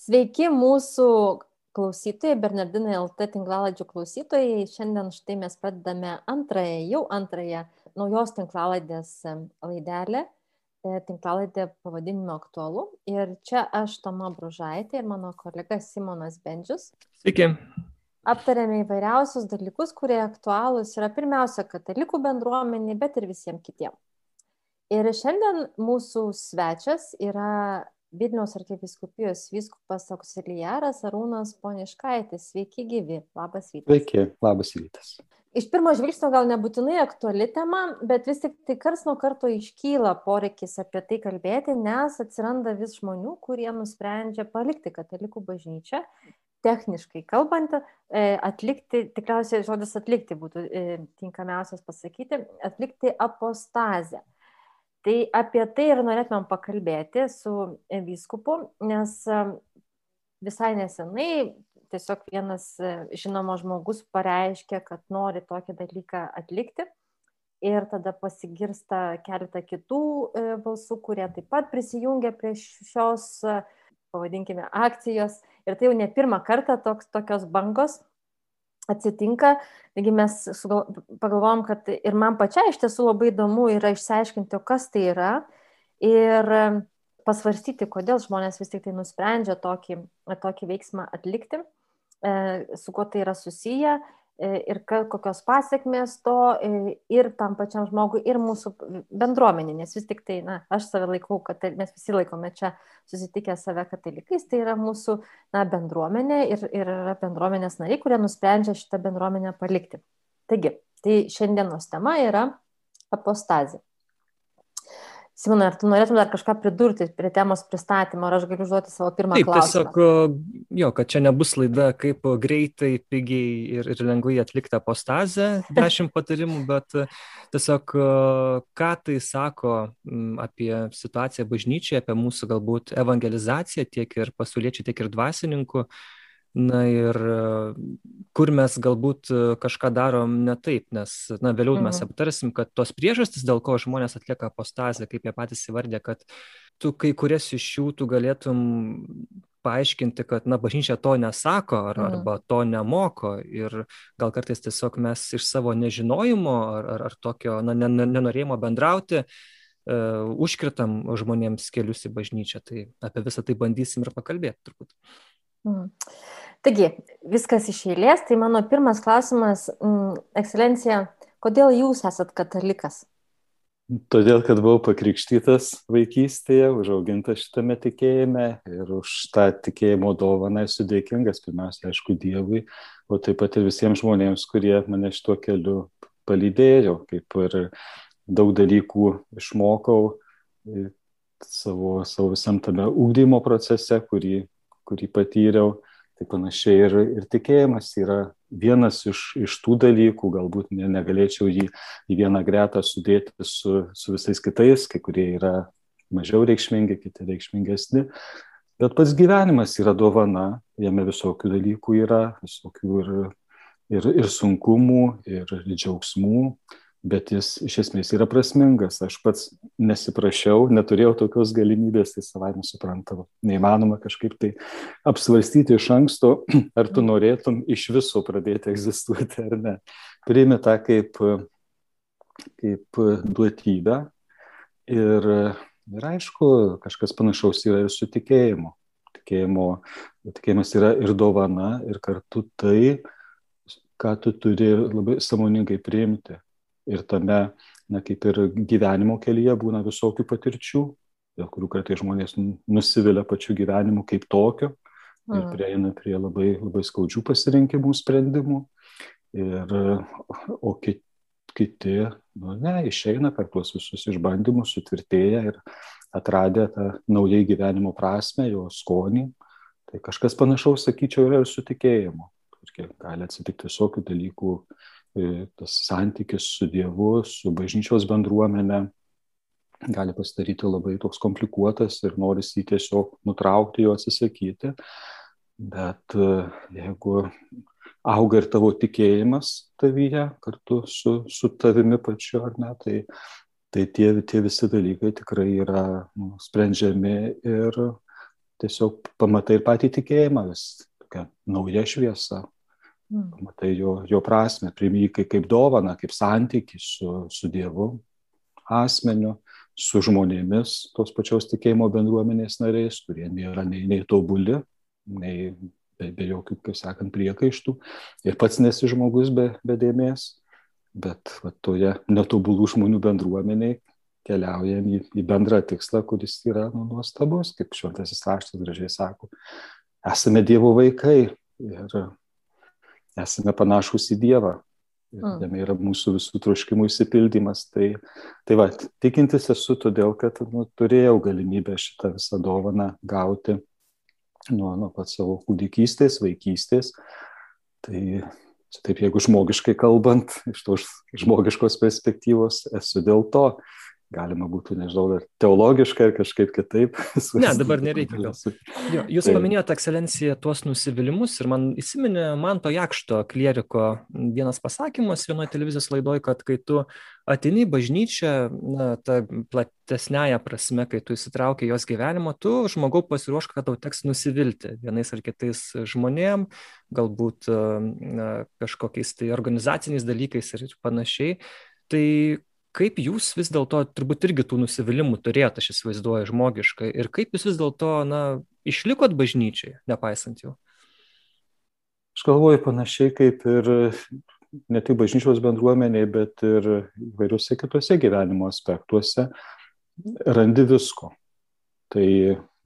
Sveiki mūsų klausytojai, Bernardinai LT tinklaladžių klausytojai. Šiandien štai mes pradedame antrąją, jau antrąją naujos tinklaladės laidelę. E, tinklaladė pavadinimu aktualu. Ir čia aš, Toma Bružaitė ir mano kolega Simonas Bendžius. Sveiki. Aptarėme įvairiausius dalykus, kurie aktualūs yra pirmiausia katalikų bendruomeniai, bet ir visiems kitiems. Ir šiandien mūsų svečias yra Vilniaus arkiviskupijos vyskupas auxiliaras Arūnas Poniškaitis. Sveiki gyvi, labas rytas. Sveiki, labas rytas. Iš pirmo žvilgsnio gal nebūtinai aktuali tema, bet vis tik tai kars nuo karto iškyla poreikis apie tai kalbėti, nes atsiranda vis žmonių, kurie nusprendžia palikti katalikų bažnyčią. Techniškai kalbant, e, atlikti, tikriausiai žodis atlikti būtų e, tinkamiausias pasakyti, atlikti apostazę. Tai apie tai ir norėtumėm pakalbėti su vyskupu, nes visai nesenai tiesiog vienas žinomas žmogus pareiškė, kad nori tokį dalyką atlikti. Ir tada pasigirsta keletą kitų e, balsų, kurie taip pat prisijungia prie šios, pavadinkime, akcijos. Ir tai jau ne pirmą kartą toks, tokios bangos atsitinka. Taigi mes pagalvom, kad ir man pačiai iš tiesų labai įdomu yra išsiaiškinti, kas tai yra ir pasvarstyti, kodėl žmonės vis tik tai nusprendžia tokį, tokį veiksmą atlikti, e, su kuo tai yra susiję ir kokios pasiekmės to e, ir tam pačiam žmogui, ir mūsų bendruomenė, nes vis tik tai, na, aš save laikau, kad mes visi laikome čia susitikę save katalikais, tai yra mūsų, na, bendruomenė ir, ir yra bendruomenės nariai, kurie nusprendžia šitą bendruomenę palikti. Taigi, tai šiandienos tema yra apostazija. Simonai, ar tu norėtum dar kažką pridurti prie temos pristatymo, ar aš galiu užduoti savo pirmą Taip, klausimą? Tiesiog, jo, kad čia nebus laida, kaip greitai, pigiai ir, ir lengvai atlikti apostazę, dešimt patarimų, bet tiesiog, ką tai sako apie situaciją bažnyčiai, apie mūsų galbūt evangelizaciją tiek ir pasauliečių, tiek ir dvasininkų na ir kur mes galbūt kažką darom ne taip, nes, na, vėliau mhm. mes aptarsim, kad tos priežastys, dėl ko žmonės atlieka apostaziją, kaip jie patys įvardė, kad tu kai kurias iš jų tu galėtum paaiškinti, kad, na, bažnyčia to nesako ar, mhm. arba to nemoko ir gal kartais tiesiog mes iš savo nežinojimo ar, ar, ar tokio, na, nenorėjimo bendrauti, uh, užkritam žmonėms kelius į bažnyčią. Tai apie visą tai bandysim ir pakalbėti turbūt. Taigi, viskas iš eilės. Tai mano pirmas klausimas, ekscelencija, kodėl jūs esat katalikas? Todėl, kad buvau pakrikštytas vaikystėje, užaugintas šitame tikėjime ir už tą tikėjimo dovaną esu dėkingas, pirmiausia, aišku, Dievui, o taip pat ir visiems žmonėms, kurie mane šituo keliu palydėjo, kaip ir daug dalykų išmokau savo, savo visam tame ūkdymo procese, kurį kurį patyriau. Tai panašiai ir, ir tikėjimas yra vienas iš, iš tų dalykų, galbūt ne, negalėčiau jį į vieną gretą sudėti su, su visais kitais, kai kurie yra mažiau reikšmingi, kiti reikšmingesni. Bet pats gyvenimas yra dovana, jame visokių dalykų yra, visokių ir, ir, ir sunkumų, ir džiaugsmų, bet jis iš esmės yra prasmingas. Aš pats nesiprašiau, neturėjau tokios galimybės, tai savai nesuprantama. Neįmanoma kažkaip tai apsvarstyti iš anksto, ar tu norėtum iš viso pradėti egzistuoti ar ne. Priimi tą kaip, kaip duotybę ir, ir aišku, kažkas panašaus yra ir su tikėjimu. Tikėjimo, tikėjimas yra ir dovana, ir kartu tai, ką tu turi labai samoningai priimti ir tame, na, kaip ir gyvenimo kelyje būna visokių patirčių, dėl kurių kartai žmonės nusivilia pačiu gyvenimu kaip tokiu ir mm. prieina prie labai, labai skaudžių pasirinkimų sprendimų. Ir, o kiti, kiti nu, ne, išeina per tuos visus išbandymus, sutvirtėję ir atradę tą naujai gyvenimo prasme, jo skonį. Tai kažkas panašaus, sakyčiau, yra ir su tikėjimu. Gali atsitikti visokių dalykų, E, tas santykis su Dievu, su bažnyčios bendruomenė gali pasidaryti labai toks komplikuotas ir norisi jį tiesiog nutraukti, jo atsisakyti. Bet e, jeigu auga ir tavo tikėjimas tavyje kartu su, su tavimi pačiu, ar ne, tai, tai tie, tie visi dalykai tikrai yra nu, sprendžiami ir, tiesiog pamatai ir patį tikėjimą vis tokia nauja šviesa. Mm. Pamatai jo, jo prasme, priimi jį kaip dovana, kaip santyki su, su Dievu, asmeniu, su žmonėmis, tos pačios tikėjimo bendruomenės nariais, kurie nėra nei, nei tobuli, nei be, be jokių, kaip sakant, priekaištų. Ir pats nesi žmogus be, be dėmesio, bet va, toje netobulų žmonių bendruomeniai keliaujam į, į bendrą tikslą, kuris yra nu, nuostabus, kaip šventasis raštas gražiai sako. Esame Dievo vaikai ir esame panašus į Dievą. Ir mm. jame yra mūsų visų troškimų įsipildymas. Tai, tai va, tikintis esu todėl, kad nu, turėjau galimybę šitą visą dovaną gauti nuo, nuo pat savo kūdikystės, vaikystės. Tai čia taip, jeigu žmogiškai kalbant, iš tos žmogiškos perspektyvos, esu dėl to galima būtų, nežinau, dar teologiškai ar kažkaip kitaip. Ne, dabar nereikia gal. Jo, jūs tai. paminėjote, ekscelencija, tuos nusivylimus ir man įsiminė man to jakšto klieriko vienas pasakymas vienoje televizijos laidoje, kad kai tu atini bažnyčią, na, ta platesnėje prasme, kai tu įsitraukia jos gyvenimo, tu žmogau pasiruošk, kad tau teks nusivilti vienais ar kitais žmonėm, galbūt na, kažkokiais tai organizaciniais dalykais ir panašiai. Tai kaip jūs vis dėlto turbūt irgi tų nusivylimų turėjot, aš įsivaizduoju žmogiškai, ir kaip jūs vis dėlto, na, išlikot bažnyčiai, nepaisant jų? Aš galvoju panašiai kaip ir ne tik bažnyčios bendruomeniai, bet ir įvairiuose kitose gyvenimo aspektuose randi visko. Tai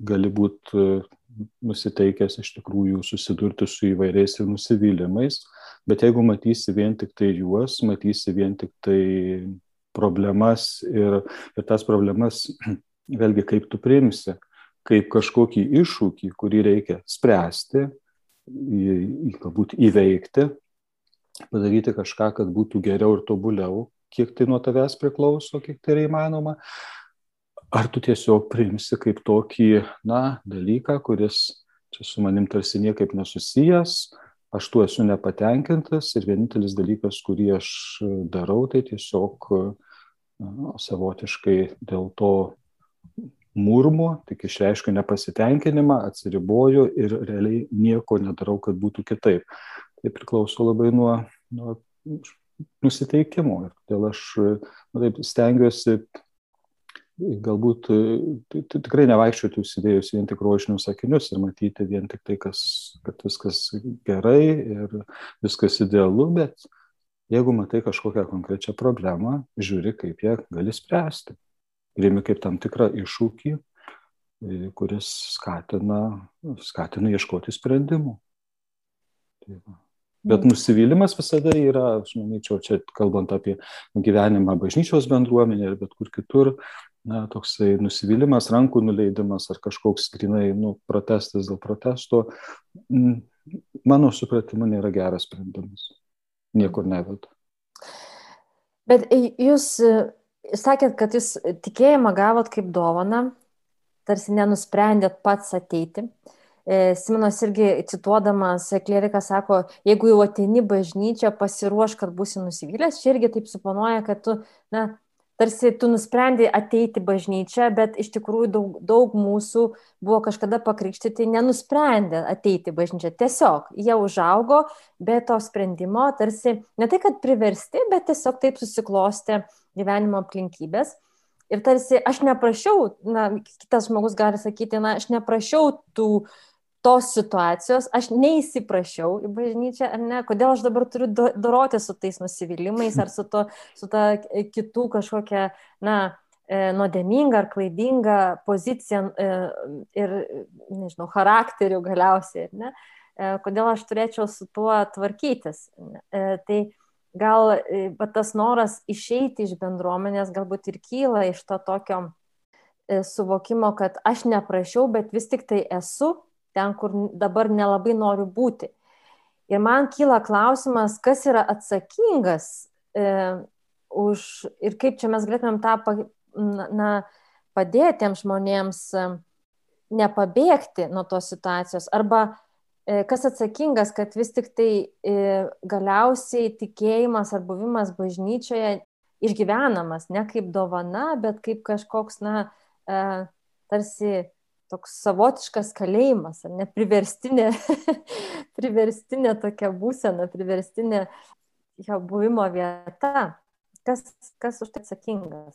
gali būti nusiteikęs iš tikrųjų susidurti su įvairiais ir nusivylimais, bet jeigu matysi vien tik tai juos, matysi vien tik tai problemas ir, ir tas problemas vėlgi kaip tu priimsi, kaip kažkokį iššūkį, kurį reikia spręsti, galbūt įveikti, padaryti kažką, kad būtų geriau ir tobuliau, kiek tai nuo tavęs priklauso, kiek tai yra įmanoma. Ar tu tiesiog priimsi kaip tokį, na, dalyką, kuris čia su manim tarsi niekaip nesusijęs, aš tuo esu nepatenkintas ir vienintelis dalykas, kurį aš darau, tai tiesiog na, savotiškai dėl to murmu, tik išreiškiu nepasitenkinimą, atsiriboju ir realiai nieko nedarau, kad būtų kitaip. Tai priklauso labai nuo, nuo nusiteikimo ir todėl aš nu, taip, stengiuosi galbūt tikrai nevaikščioti užsidėjus vien tik rožinius sakinius ir matyti vien tik tai, kas, kad viskas gerai ir viskas idealu, bet jeigu matai kažkokią konkrečią problemą, žiūri, kaip ją gali spręsti. Priimi kaip tam tikrą iššūkį, kuris skatina, skatina ieškoti sprendimų. Tai va. Bet mm. nusivylimas visada yra, aš manyčiau, čia kalbant apie gyvenimą bažnyčios bendruomenė ir bet kur kitur, na, toksai nusivylimas, rankų nuleidimas ar kažkoks grinai nu, protestas dėl protesto, mano supratimu, nėra geras sprendimas. Niekur neveda. Bet jūs sakėt, kad jūs tikėjimą gavot kaip dovaną, tarsi nenusprendėt pats ateiti. E, Simonas irgi cituodamas kleriką sako, jeigu jau ateini bažnyčią, pasiruoš, kad būsi nusivylęs, čia irgi taip suponuoja, kad tu, na, tarsi tu nusprendai ateiti bažnyčią, bet iš tikrųjų daug, daug mūsų buvo kažkada pakrikštyti, nenusprendė ateiti bažnyčią. Tiesiog jie užaugo be to sprendimo, tarsi ne tai, kad priversti, bet tiesiog taip susiklosti gyvenimo aplinkybės. Ir tarsi aš neprašiau, na, kitas žmogus gali sakyti, na, aš neprašiau tų tos situacijos, aš neįsiprašiau į bažnyčią, ar ne, kodėl aš dabar turiu doroti su tais nusivylimais ar su, to, su ta kitų kažkokia, na, e, nuodėminga ar klaidinga pozicija e, ir, nežinau, charakteriu galiausiai, ne, e, kodėl aš turėčiau su tuo tvarkytis. Tai gal tas noras išeiti iš bendruomenės galbūt ir kyla iš to tokio suvokimo, kad aš neprašiau, bet vis tik tai esu ten, kur dabar nelabai noriu būti. Ir man kyla klausimas, kas yra atsakingas e, už ir kaip čia mes galėtumėm tą na, padėti tiems žmonėms e, nepabėgti nuo tos situacijos. Arba e, kas atsakingas, kad vis tik tai e, galiausiai tikėjimas ar buvimas bažnyčioje išgyvenamas ne kaip dovana, bet kaip kažkoks, na, e, tarsi toks savotiškas kalėjimas, ar ne priverstinė, priverstinė tokia būsena, priverstinė jo buvimo vieta. Kas, kas už tai atsakingas?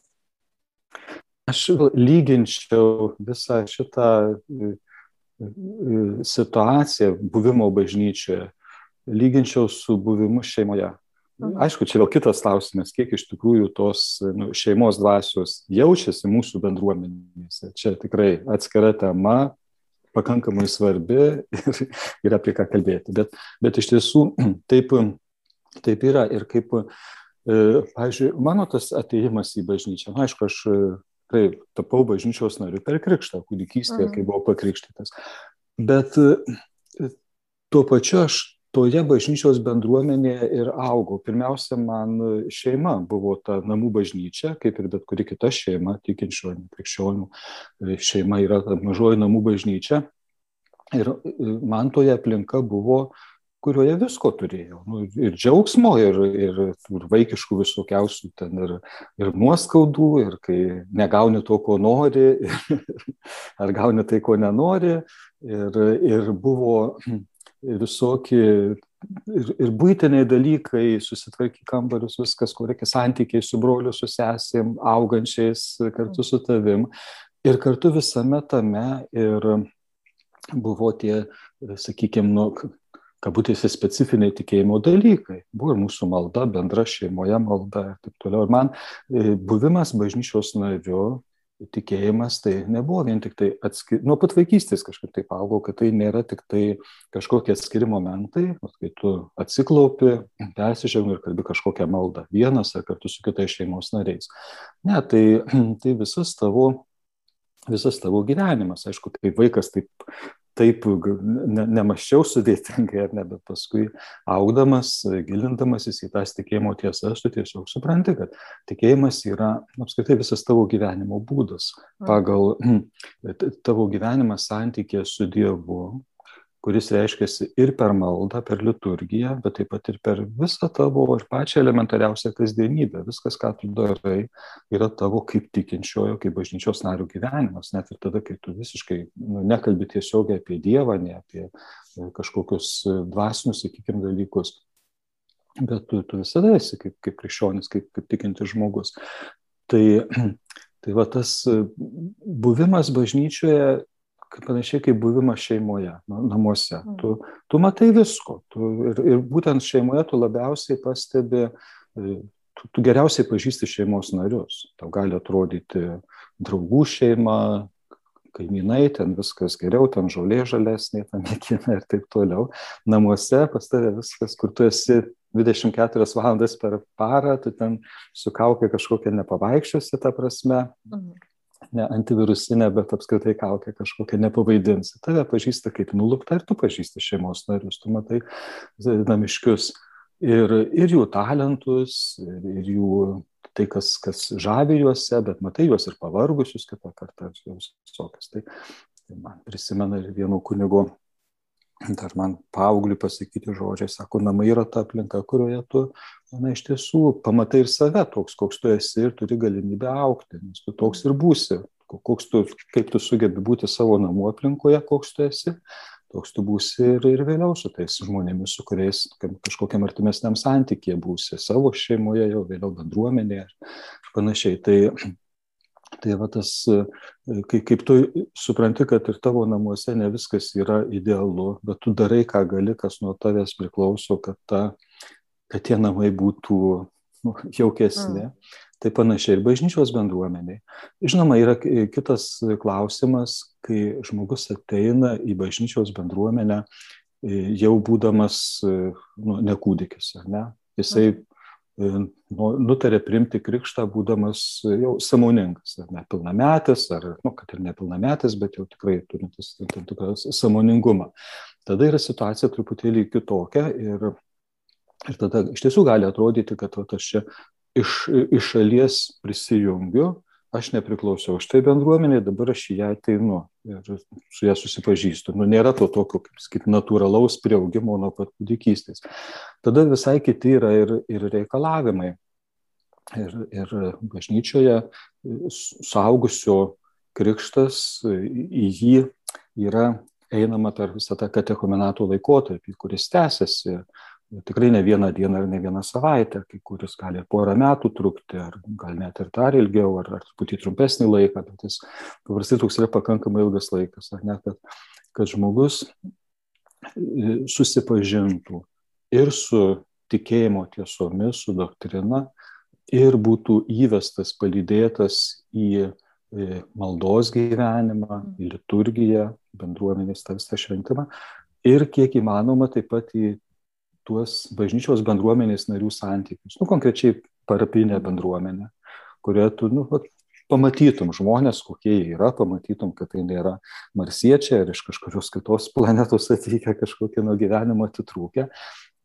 Aš lyginčiau visą šitą e, e, situaciją buvimo bažnyčioje, lyginčiau su buvimu šeimoje. Mhm. Aišku, čia vėl kitas klausimas, kiek iš tikrųjų tos nu, šeimos dvasios jaučiasi mūsų bendruomenėse. Čia tikrai atskira tema, pakankamai svarbi ir, ir apie ką kalbėti. Bet, bet iš tiesų taip, taip yra. Ir kaip, e, pavyzdžiui, mano tas ateimas į bažnyčią, na, aišku, aš taip tapau bažnyčios nariu per krikštą, kūdikystėje, kai mhm. buvau pakrikštytas. Bet e, tuo pačiu aš toje bažnyčios bendruomenėje ir augau. Pirmiausia, man šeima buvo ta namų bažnyčia, kaip ir bet kuri kita šeima, tikinčių, krikščionių šeima yra ta mažoji namų bažnyčia. Ir man toje aplinka buvo, kurioje visko turėjau. Nu, ir džiaugsmo, ir, ir, ir vaikiškų visokiausių ten, ir, ir nuoskaudų, ir kai negauni to, ko nori, ir, ar gauni tai, ko nenori. Ir, ir buvo visokie ir, ir būtiniai dalykai, susitvarky kambarius, viskas, kur reikia santykiai su broliu, su sesėm, augančiais kartu su tavim. Ir kartu visame tame ir buvo tie, sakykime, nu, kabutėse specifiniai tikėjimo dalykai. Buvo ir mūsų malda, bendra šeimoje malda ir taip toliau. Ir man e, buvimas bažnyčios nariu tikėjimas tai nebuvo vien tik tai atskiri, nuo pat vaikystės kažkaip taip augau, kad tai nėra tik tai kažkokie atskiri momentai, kai tu atsiklaupi, persižiūrėjai ir kalbi kažkokią maldą vienas ar kartu su kitais šeimos nariais. Ne, tai, tai visas tavo visas tavo gyvenimas. Aišku, kaip vaikas taip taip ne, nemaščiau sudėtingai, ar ne, bet paskui augdamas, gilindamasis į tas tikėjimo tiesas, tu tiesiog supranti, kad tikėjimas yra apskritai visas tavo gyvenimo būdas. Mm. Pagal tavo gyvenimą santykė su Dievu, kuris reiškiasi ir per maldą, per liturgiją, bet taip pat ir per visą tavo ir pačią elementariausią kasdienybę. Viskas, ką tu darai, yra tavo kaip tikinčiojo, kaip bažnyčios narių gyvenimas. Net ir tada, kai tu visiškai nu, nekalbi tiesiogiai apie Dievą, ne apie e, kažkokius e, dvasinius, sakykime, dalykus. Bet tu, tu visada esi kaip, kaip krikščionis, kaip, kaip tikintis žmogus. Tai, tai va tas e, buvimas bažnyčioje panašiai kaip buvimas šeimoje, namuose. Mm. Tu, tu matai visko. Tu, ir, ir būtent šeimoje tu labiausiai pastebi, e, tu, tu geriausiai pažįsti šeimos narius. Tau gali atrodyti draugų šeima, kaimynai, ten viskas geriau, ten žolė žalesnė, ten mėgina ir taip toliau. Namuose pas tave viskas, kur tu esi 24 valandas per parą, tu ten sukaukia kažkokią nepavaikščiosi, ta prasme. Mhm ne antivirusinė, bet apskritai kaukia kažkokia nepavaidinsi. Tave pažįsta kaip nulupta ir tu pažįsti šeimos narius, tu matai namiškius ir, ir jų talentus, ir, ir jų tai, kas, kas žavi juose, bet matai juos ir pavargusius kitą kartą, visokius. Tai, tai man prisimena ir vieno kunigo dar man paaugliui pasakyti žodžiai, sako, namai yra ta aplinka, kurioje tu, na, iš tiesų pamatai ir save toks, koks tu esi ir turi galimybę aukti, nes tu toks ir būsi, koks tu, kaip tu sugebi būti savo namų aplinkoje, koks tu esi, toks tu būsi ir, ir vėliau su tais žmonėmis, su kuriais kažkokiam artimesniam santykėje būsi, savo šeimoje, jau vėliau bendruomenėje ir panašiai. Tai Tai va tas, kai, kaip tu supranti, kad ir tavo namuose ne viskas yra idealu, bet tu darai, ką gali, kas nuo tavęs priklauso, kad, ta, kad tie namai būtų nu, jaukesni. Mm. Tai panašiai ir bažnyčios bendruomeniai. Žinoma, yra kitas klausimas, kai žmogus ateina į bažnyčios bendruomenę jau būdamas nu, nekūdikis, ar ne? Jisai mm nutarė primti krikštą, būdamas jau samoningas, ar nepilnametis, ar, nu, kad ir nepilnametis, bet jau tikrai turintis tam tikrą samoningumą. Tada yra situacija truputėlį kitokia ir, ir tada iš tiesų gali atrodyti, kad va, aš čia iš, iš šalies prisijungiu, aš nepriklausiau šitai bendruomeniai, dabar aš į ją ateinu ir su ją susipažįstu. Nu, nėra to tokio, kaip sakyti, natūralaus prieaugimo nuo pat kūdikystės. Tada visai kiti yra ir, ir reikalavimai. Ir, ir bažnyčioje suaugusio krikštas, į jį yra einama per visą tą katechumenatų laikotarpį, kuris tęsiasi tikrai ne vieną dieną ir ne vieną savaitę, kai kuris gali porą metų trukti, ar gal net ir dar ilgiau, ar, ar truputį trumpesnį laiką, bet jis paprastai toks yra pakankamai ilgas laikas, ar ne, kad, kad žmogus e, susipažintų ir su tikėjimo tiesomis, su doktrina ir būtų įvestas, palydėtas į e, maldos gyvenimą, į liturgiją, bendruomenės tą visą šventimą ir kiek įmanoma taip pat į tuos bažnyčios bendruomenės narių santykius, nu, konkrečiai parapinė bendruomenė, kurioje tu nu, vat, pamatytum žmonės, kokie jie yra, pamatytum, kad tai nėra marsiečiai ar iš kažkokios kitos planetos atvykę kažkokie nuo gyvenimo atitrūkę.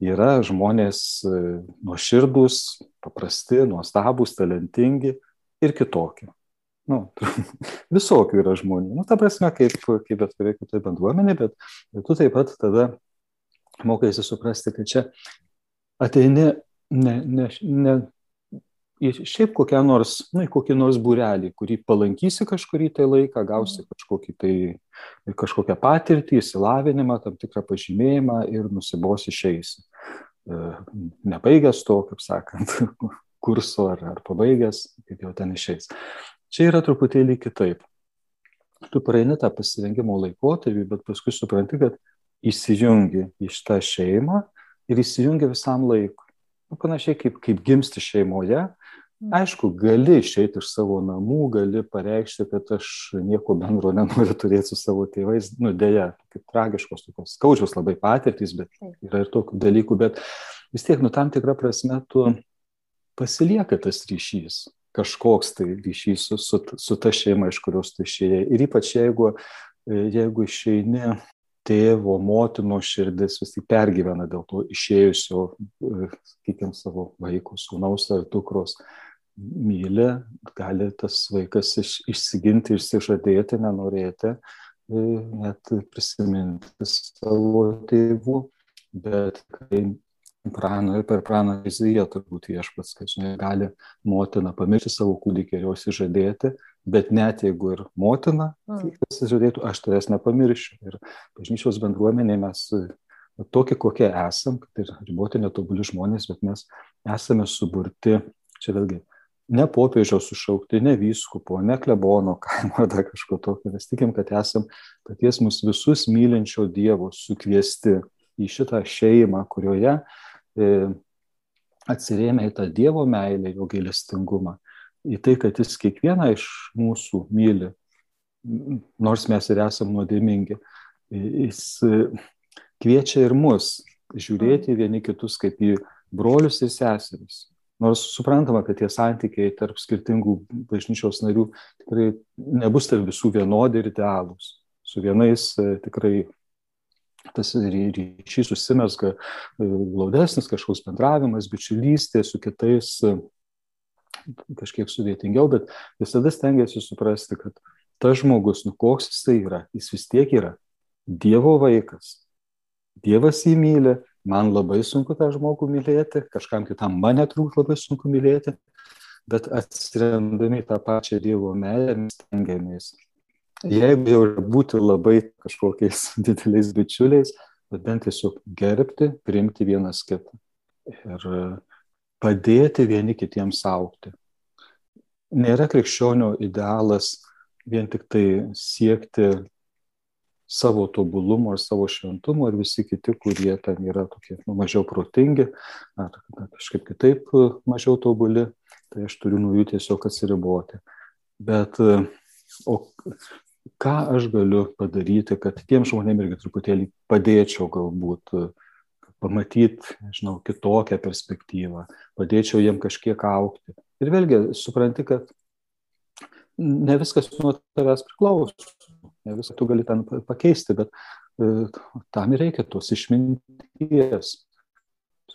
Yra žmonės e, nuoširdus, paprasti, nuostabus, talentingi ir kitokie. Nu, visokių yra žmonių. Nu, ta prasme, kaip, kaip bet kuria kita bendruomenė, bet, bet tu taip pat tada mokaisi suprasti, kad čia ateini ne, ne, ne į šiaip kokią nors, nu, į kokį nors būrelį, kurį palankysi kažkurį tai laiką, gausi mhm. kažkokį tai, kažkokią patirtį, įsilavinimą, tam tikrą pažymėjimą ir nusibos išeisi. E, nebaigęs to, kaip sakant, kurso ar, ar pabaigęs, kaip jau ten išeis. Čia yra truputėlį kitaip. Tu praeini tą pasirengimo laikotarpį, bet paskui supranti, kad įsijungi į šitą šeimą ir įsijungi visam laikui. Nu, panašiai kaip, kaip gimsti šeimoje. Mm. Aišku, gali išeiti iš savo namų, gali pareikšti, kad aš nieko bendro nenoriu turėti su savo tėvais. Nu, dėja, kaip tragiškos, tokios skaudžios labai patirtys, bet yra ir tokių dalykų, bet vis tiek, nu, tam tikrą prasme, tu pasilieka tas ryšys, kažkoks tai ryšys su, su, su ta šeima, iš kurios tu išėjai. Ir ypač jeigu, jeigu išeini tėvo, motinos širdis vis tik pergyvena dėl to išėjusio, e, sakykime, savo vaiko, sūnaus ar dukros myli, gali tas vaikas iš, išsiginti, išsižadėti, nenorėti, e, net prisiminti savo tėvų, bet kai prano ir per praną Izaiją turbūt viešpats, kad žinai, gali motina pamiršti savo kūdikį ir jos įžadėti, bet net jeigu ir motina mm. pasižadėtų, aš tavęs nepamiršiu. Ir bažnyčios bendruomenė mes tokie, kokie esam, kad ir riboti netobuli žmonės, bet mes esame suburti, čia vėlgi, ne popiežiaus sušaukti, ne vyskupo, ne klebono kaimo ar dar kažko tokio. Mes tikim, kad esam paties mus visus mylinčio Dievo sukviesti į šitą šeimą, kurioje e, atsirėmė į tą Dievo meilę, jo gailestingumą į tai, kad jis kiekvieną iš mūsų myli, nors mes ir esame nuodėmingi. Jis kviečia ir mus žiūrėti vieni kitus kaip į brolius ir seseris. Nors suprantama, kad tie santykiai tarp skirtingų bažnyčios narių tikrai nebus tarp visų vienodi ir idealūs. Su vienais e, tikrai tas ryšys susimesga e, glaudesnis kažkoks bendravimas, bičiulystė, su kitais e, kažkiek sudėtingiau, bet visada stengiasi suprasti, kad tas žmogus, nu koks jis tai yra, jis vis tiek yra Dievo vaikas. Dievas jį myli, man labai sunku tą žmogų mylėti, kažkam kitam mane turbūt labai sunku mylėti, bet atsirendami tą pačią Dievo meilę mes stengiamės. Jeigu jau būti labai kažkokiais dideliais bičiuliais, bet bent tiesiog gerbti, priimti vienas kitą. Ir padėti vieni kitiems aukti. Nėra krikščionių idealas vien tik tai siekti savo tobulumo ar savo šventumo ir visi kiti, kurie ten yra tokie nu, mažiau protingi ar, kažkaip kitaip mažiau tobuli, tai aš turiu nuo jų tiesiog atsiriboti. Bet o ką aš galiu padaryti, kad tiem žmonėm irgi truputėlį padėčiau galbūt pamatyti, nežinau, kitokią perspektyvą, padėčiau jiem kažkiek aukti. Ir vėlgi supranti, kad ne viskas nuo tavęs priklauso, ne viską tu gali ten pakeisti, bet e, tam ir reikia tos išminties.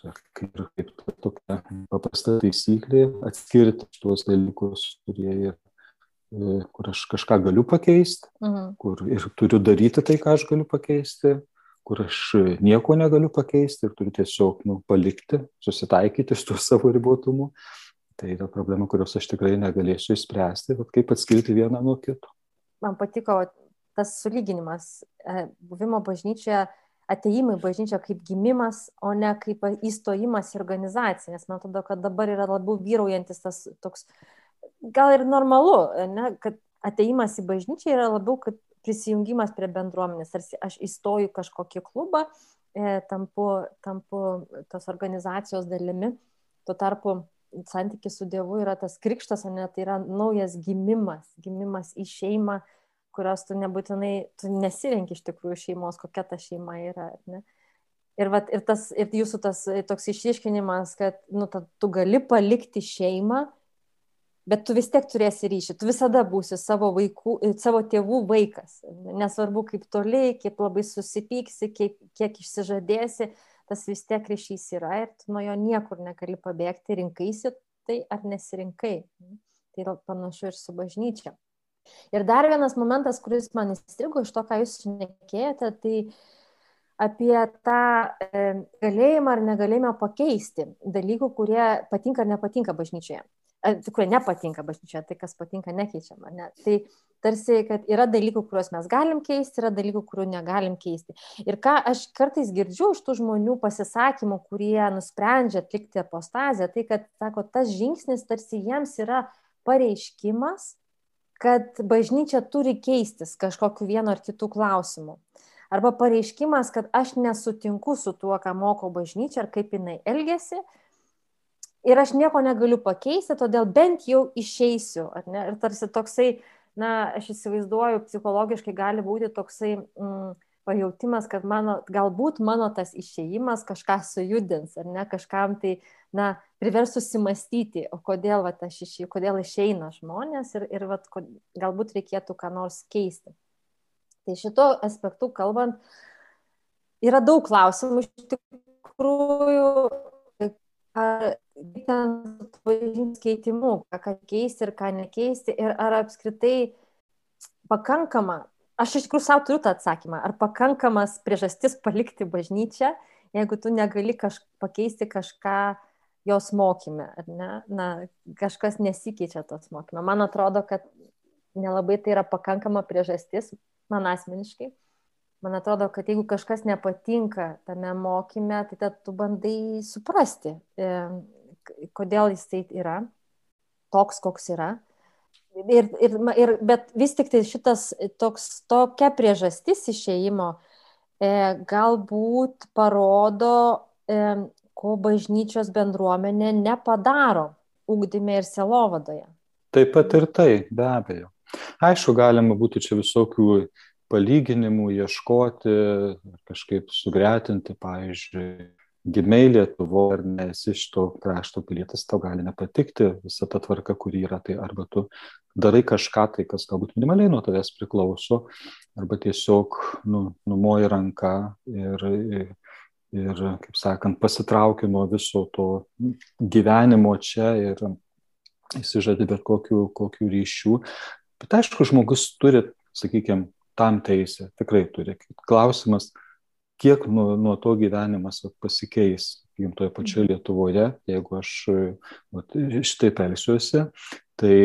Kaip, kaip tokia paprasta taisyklė atskirti tuos dalykus, kurie, e, kur aš kažką galiu pakeisti, mhm. kur ir turiu daryti tai, ką aš galiu pakeisti, kur aš nieko negaliu pakeisti ir turiu tiesiog nu, palikti, susitaikyti su tuo savo ribotumu. Tai yra problema, kurios aš tikrai negalėsiu išspręsti, bet kaip atskirti vieną nuo kito. man patiko tas sulyginimas e, buvimo bažnyčioje, ateimai bažnyčia kaip gimimas, o ne kaip įstojimas į organizaciją, nes man atrodo, kad dabar yra labiau vyraujantis tas toks, gal ir normalu, ne, kad ateimas į bažnyčią yra labiau kaip prisijungimas prie bendruomenės, tarsi aš įstoju kažkokį klubą, e, tampu, tampu tos organizacijos dalimi, tuo tarpu santykis su Dievu yra tas krikštas, o ne tai yra naujas gimimas, gimimas į šeimą, kurios tu nebūtinai, tu nesirenki iš tikrųjų šeimos, kokia ta šeima yra. Ne? Ir, vat, ir, tas, ir jūsų tas toks išryškinimas, kad nu, ta, tu gali palikti šeimą, bet tu vis tiek turėsi ryšį, tu visada būsi savo, vaikų, savo tėvų vaikas. Nesvarbu, kaip toli, kiek labai susipyksi, kiek, kiek išsižadėsi, tas vis tiek ryšys yra ir tu nuo jo niekur negali pabėgti, rinkaisi tai ar nesirinkai. Tai yra panašu ir su bažnyčia. Ir dar vienas momentas, kuris man įstrigo iš to, ką jūs šnekėjote, tai apie tą e, galėjimą ar negalėjimą pakeisti dalykų, kurie patinka ar nepatinka bažnyčioje. Kurie nepatinka bažnyčioje, tai kas patinka nekeičiama. Ne? Tai tarsi, kad yra dalykų, kuriuos mes galim keisti, yra dalykų, kurių negalim keisti. Ir ką aš kartais girdžiu iš tų žmonių pasisakymų, kurie nusprendžia atlikti apostaziją, tai kad, sako, tas žingsnis tarsi jiems yra pareiškimas, kad bažnyčia turi keistis kažkokiu vienu ar kitu klausimu. Arba pareiškimas, kad aš nesutinku su tuo, ką moko bažnyčia ar kaip jinai elgesi. Ir aš nieko negaliu pakeisti, todėl bent jau išeisiu. Ir tarsi toksai na, aš įsivaizduoju, psichologiškai gali būti toksai mm, pajūtimas, kad mano, galbūt mano tas išėjimas kažką sujudins, ar ne, kažkam tai, na, privers susimastyti, o kodėl, va, aš išėjau, kodėl išeina žmonės ir, ir va, galbūt reikėtų ką nors keisti. Tai šito aspektu kalbant, yra daug klausimų iš tikrųjų, ar ten bažnyčios keitimu, ką keisti ir ką nekeisti, ir ar apskritai pakankama, aš iš tikrųjų savo turiu tą atsakymą, ar pakankamas priežastis palikti bažnyčią, jeigu tu negali kaž, pakeisti kažką jos mokyme, ar ne? Na, kažkas nesikeičia tos mokyme. Man atrodo, kad nelabai tai yra pakankama priežastis, man asmeniškai man atrodo, kad jeigu kažkas nepatinka tame mokyme, tai tada tu bandai suprasti, kodėl jis tai yra, toks, koks yra. Ir, ir, ir, bet vis tik tai šitas toks, tokia priežastis išėjimo e, galbūt parodo, e, ko bažnyčios bendruomenė nepadaro ugdyme ir selovadoje. Taip pat ir tai, be abejo. Aišku, galima būtų čia visokių palyginimų ieškoti, kažkaip sugretinti, pavyzdžiui, gimiai Lietuvo ar nesi iš to krašto pilietis, tau gali nepatikti visa ta tvarka, kuri yra, tai arba tu darai kažką tai, kas galbūt minimaliai nuo tavęs priklauso, arba tiesiog nu, numoji ranką ir, ir, kaip sakant, pasitrauki nuo viso to gyvenimo čia ir įsižadi bet kokių, kokių ryšių. Bet aišku, žmogus turi, sakykime, tam teisę, tikrai turi. Klausimas, kiek nuo, nuo to gyvenimas pasikeis gimtoje pačioje mhm. Lietuvoje, jeigu aš vat, šitaip elsiuosi, tai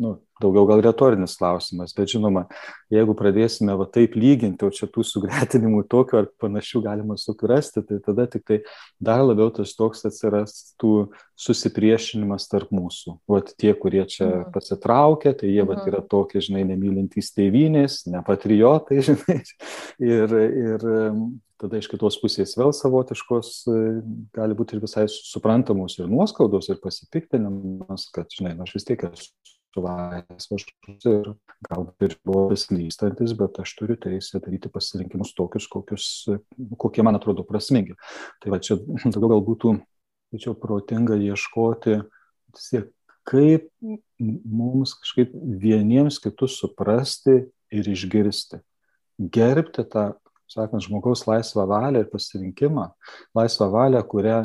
nu, daugiau gal retorinis klausimas, bet žinoma, jeigu pradėsime va taip lyginti, o čia tų sugretinimų tokių ar panašių galima sukrasti, tai tada tik tai dar labiau tas toks atsirastų susipriešinimas tarp mūsų. Vat tie, kurie čia mhm. pasitraukia, tai jie vat mhm. yra tokie, žinai, nemylintys tėvynės, nepatriotai, žinai. Ir, ir tada iš kitos pusės vėl savotiškos gali būti ir visai suprantamos ir nuoskaudos, ir pasipiktinimas, kad, žinai, nu, aš vis tiek esu laisvas ir galbūt ir buvo beslystantis, bet aš turiu teisę daryti pasirinkimus tokius, kokius, kokie man atrodo prasmingi. Tai va čia daugiau gal būtų, tačiau protinga ieškoti, siek, kaip mums kažkaip vieniems kitus suprasti ir išgirsti. Gerbti tą, sakant, žmogaus laisvą valią ir pasirinkimą, laisvą valią, kurią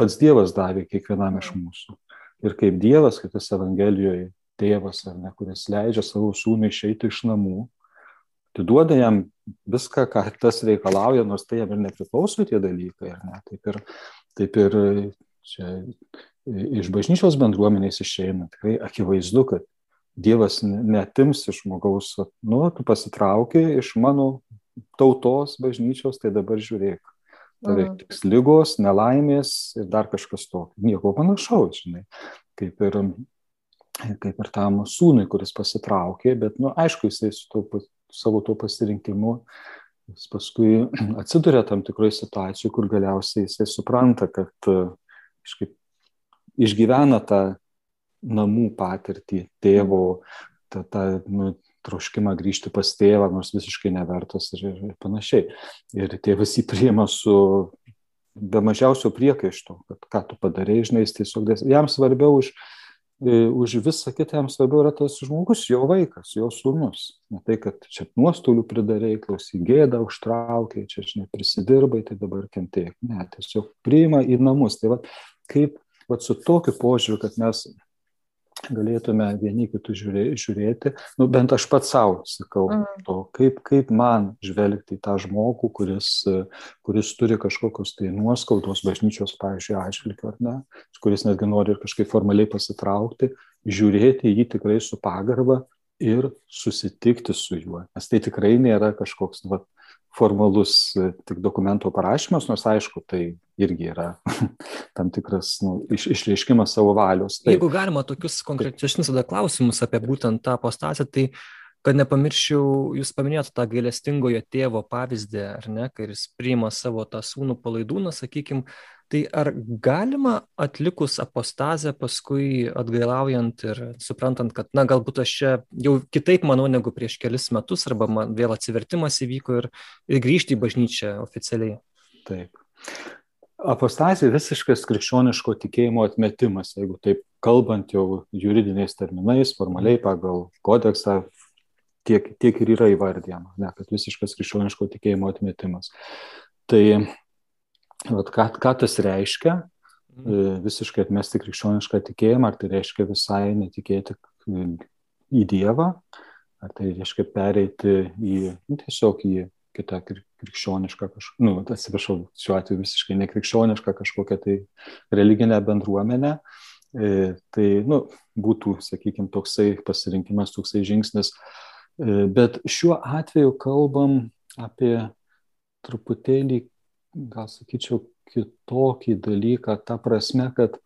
pats Dievas davė kiekvienam iš mūsų ir kaip Dievas, kaip jis Evangelijoje tėvas, ar ne, kuris leidžia savo sūnui išeiti iš namų, atiduoda jam viską, ką tas reikalauja, nors tai jam ir nepriklauso tie dalykai, ar ne. Taip ir, taip ir čia iš bažnyčios bendruomenės išeina tikrai akivaizdu, kad Dievas netims iš žmogaus, nu, tu pasitrauki iš mano tautos bažnyčios, tai dabar žiūrėk. Tiks lygos, nelaimės ir dar kažkas to. Nieko panašaus, žinai. Kaip ir, kaip ir tam sūnui, kuris pasitraukė, bet, nu, aišku, jisai su to, savo to pasirinkimu jis paskui atsiduria tam tikroje situacijoje, kur galiausiai jisai supranta, kad kažkaip išgyvena tą namų patirtį, tėvo, tą, tą nu, troškimą grįžti pas tėvą, nors visiškai nevertas ir, ir panašiai. Ir tėvas jį priima su be mažiausio priekaišto, kad ką tu padarėjai, žinai, jis tiesiog, jam svarbiau už, e, už visą kitą, jam svarbiau yra tas žmogus, jo vaikas, jo sūnus. Ne tai, kad čia nuostolių pridarėjai, klausyk gėdą užtraukiai, čia, žinai, prisidirbai, tai dabar kentėk. Ne, tiesiog priima į namus. Tai va, kaip va, su tokiu požiūriu, kad mes galėtume vieni kitų žiūrėti, nu, bent aš pats savo sakau, mm. to, kaip, kaip man žvelgti į tą žmogų, kuris, kuris turi kažkokios tai nuoskaudos bažnyčios, pavyzdžiui, atžvilgiu ar ne, kuris netgi nori ir kažkaip formaliai pasitraukti, žiūrėti jį tikrai su pagarba ir susitikti su juo, nes tai tikrai nėra kažkoks, nu, va, formalus e, tik dokumento parašymas, nors aišku, tai irgi yra tam tikras nu, iš, išreiškimas savo valios. Tai, Jeigu galima tokius konkrečesnius tada klausimus apie būtent tą apostaciją, tai kad nepamirščiau, jūs paminėjote tą gailestingojo tėvo pavyzdį, ar ne, kai jis priima savo tą sūnų palaidūną, sakykime, tai ar galima atlikus apostazę paskui atgailaujant ir suprantant, kad, na, galbūt aš čia jau kitaip manau negu prieš kelis metus, arba man vėl atsivertimas įvyko ir, ir grįžti į bažnyčią oficialiai? Taip. Apostazija visiškas krikščioniško tikėjimo atmetimas, jeigu taip kalbant jau juridiniais terminais, formaliai pagal kodeksą, tiek, tiek ir yra įvardyjama, ne, kad visiškas krikščioniško tikėjimo atmetimas. Tai vat, ką, ką tas reiškia, mhm. e, visiškai atmesti krikščionišką tikėjimą, ar tai reiškia visai netikėti į Dievą, ar tai reiškia pereiti į, nu, tiesiog į kitą krikščionišką kažkokią, nu, atsiprašau, šiuo atveju visiškai nekrikščionišką kažkokią tai religinę bendruomenę. E, tai, nu, būtų, sakykime, toksai pasirinkimas, toksai žingsnis, E, bet šiuo atveju kalbam apie truputėlį, gal sakyčiau, kitokį dalyką, ta prasme, kad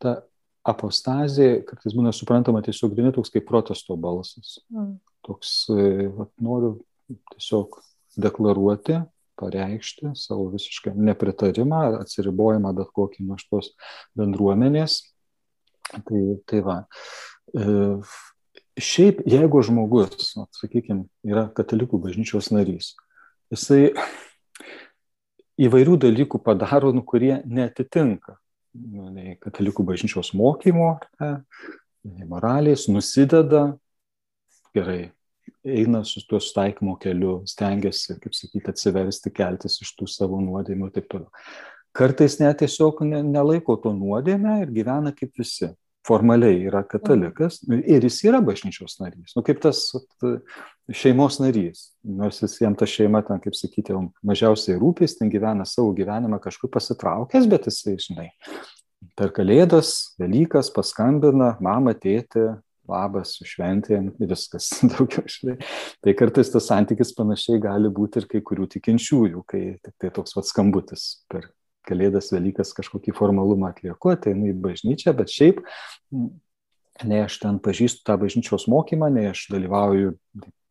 ta apostazija kartais būna suprantama tiesiog vieni toks kaip protesto balsas. Mm. Toks, e, vat, noriu tiesiog deklaruoti, pareikšti savo visišką nepritarimą, atsiribojimą bet kokį nuo šitos bendruomenės. Tai, tai va, e, šiaip jeigu žmogus, na, sakykime, yra katalikų bažnyčios narys, jisai įvairių dalykų padaro, nu, kurie netitinka nu, nei katalikų bažnyčios mokymo, ne, nei moralės, nusideda, gerai, eina su tuo sutaikymo keliu, stengiasi, kaip sakyti, atsiversti, keltis iš tų savo nuodėmių ir taip toliau. Kartais net tiesiog nelaiko to nuodėmę ir gyvena kaip visi formaliai yra katalikas nu, ir jis yra bažnyčios narys, nu, kaip tas šeimos narys, nors jis jam ta šeima ten, kaip sakyti, mažiausiai rūpės, ten gyvena savo gyvenimą kažkur pasitraukęs, bet jisai, žinai, per kalėdas, Velykas paskambina, mama, tėtė, labas, šventėm, viskas daugiau, žinai. Tai kartais tas santykis panašiai gali būti ir kai kurių tikinčiųjų, kai tai toks pats skambutis per Kalėdas, Velykas kažkokį formalumą atlieku, ateinu į bažnyčią, bet šiaip nei aš ten pažįstu tą bažnyčios mokymą, nei aš dalyvauju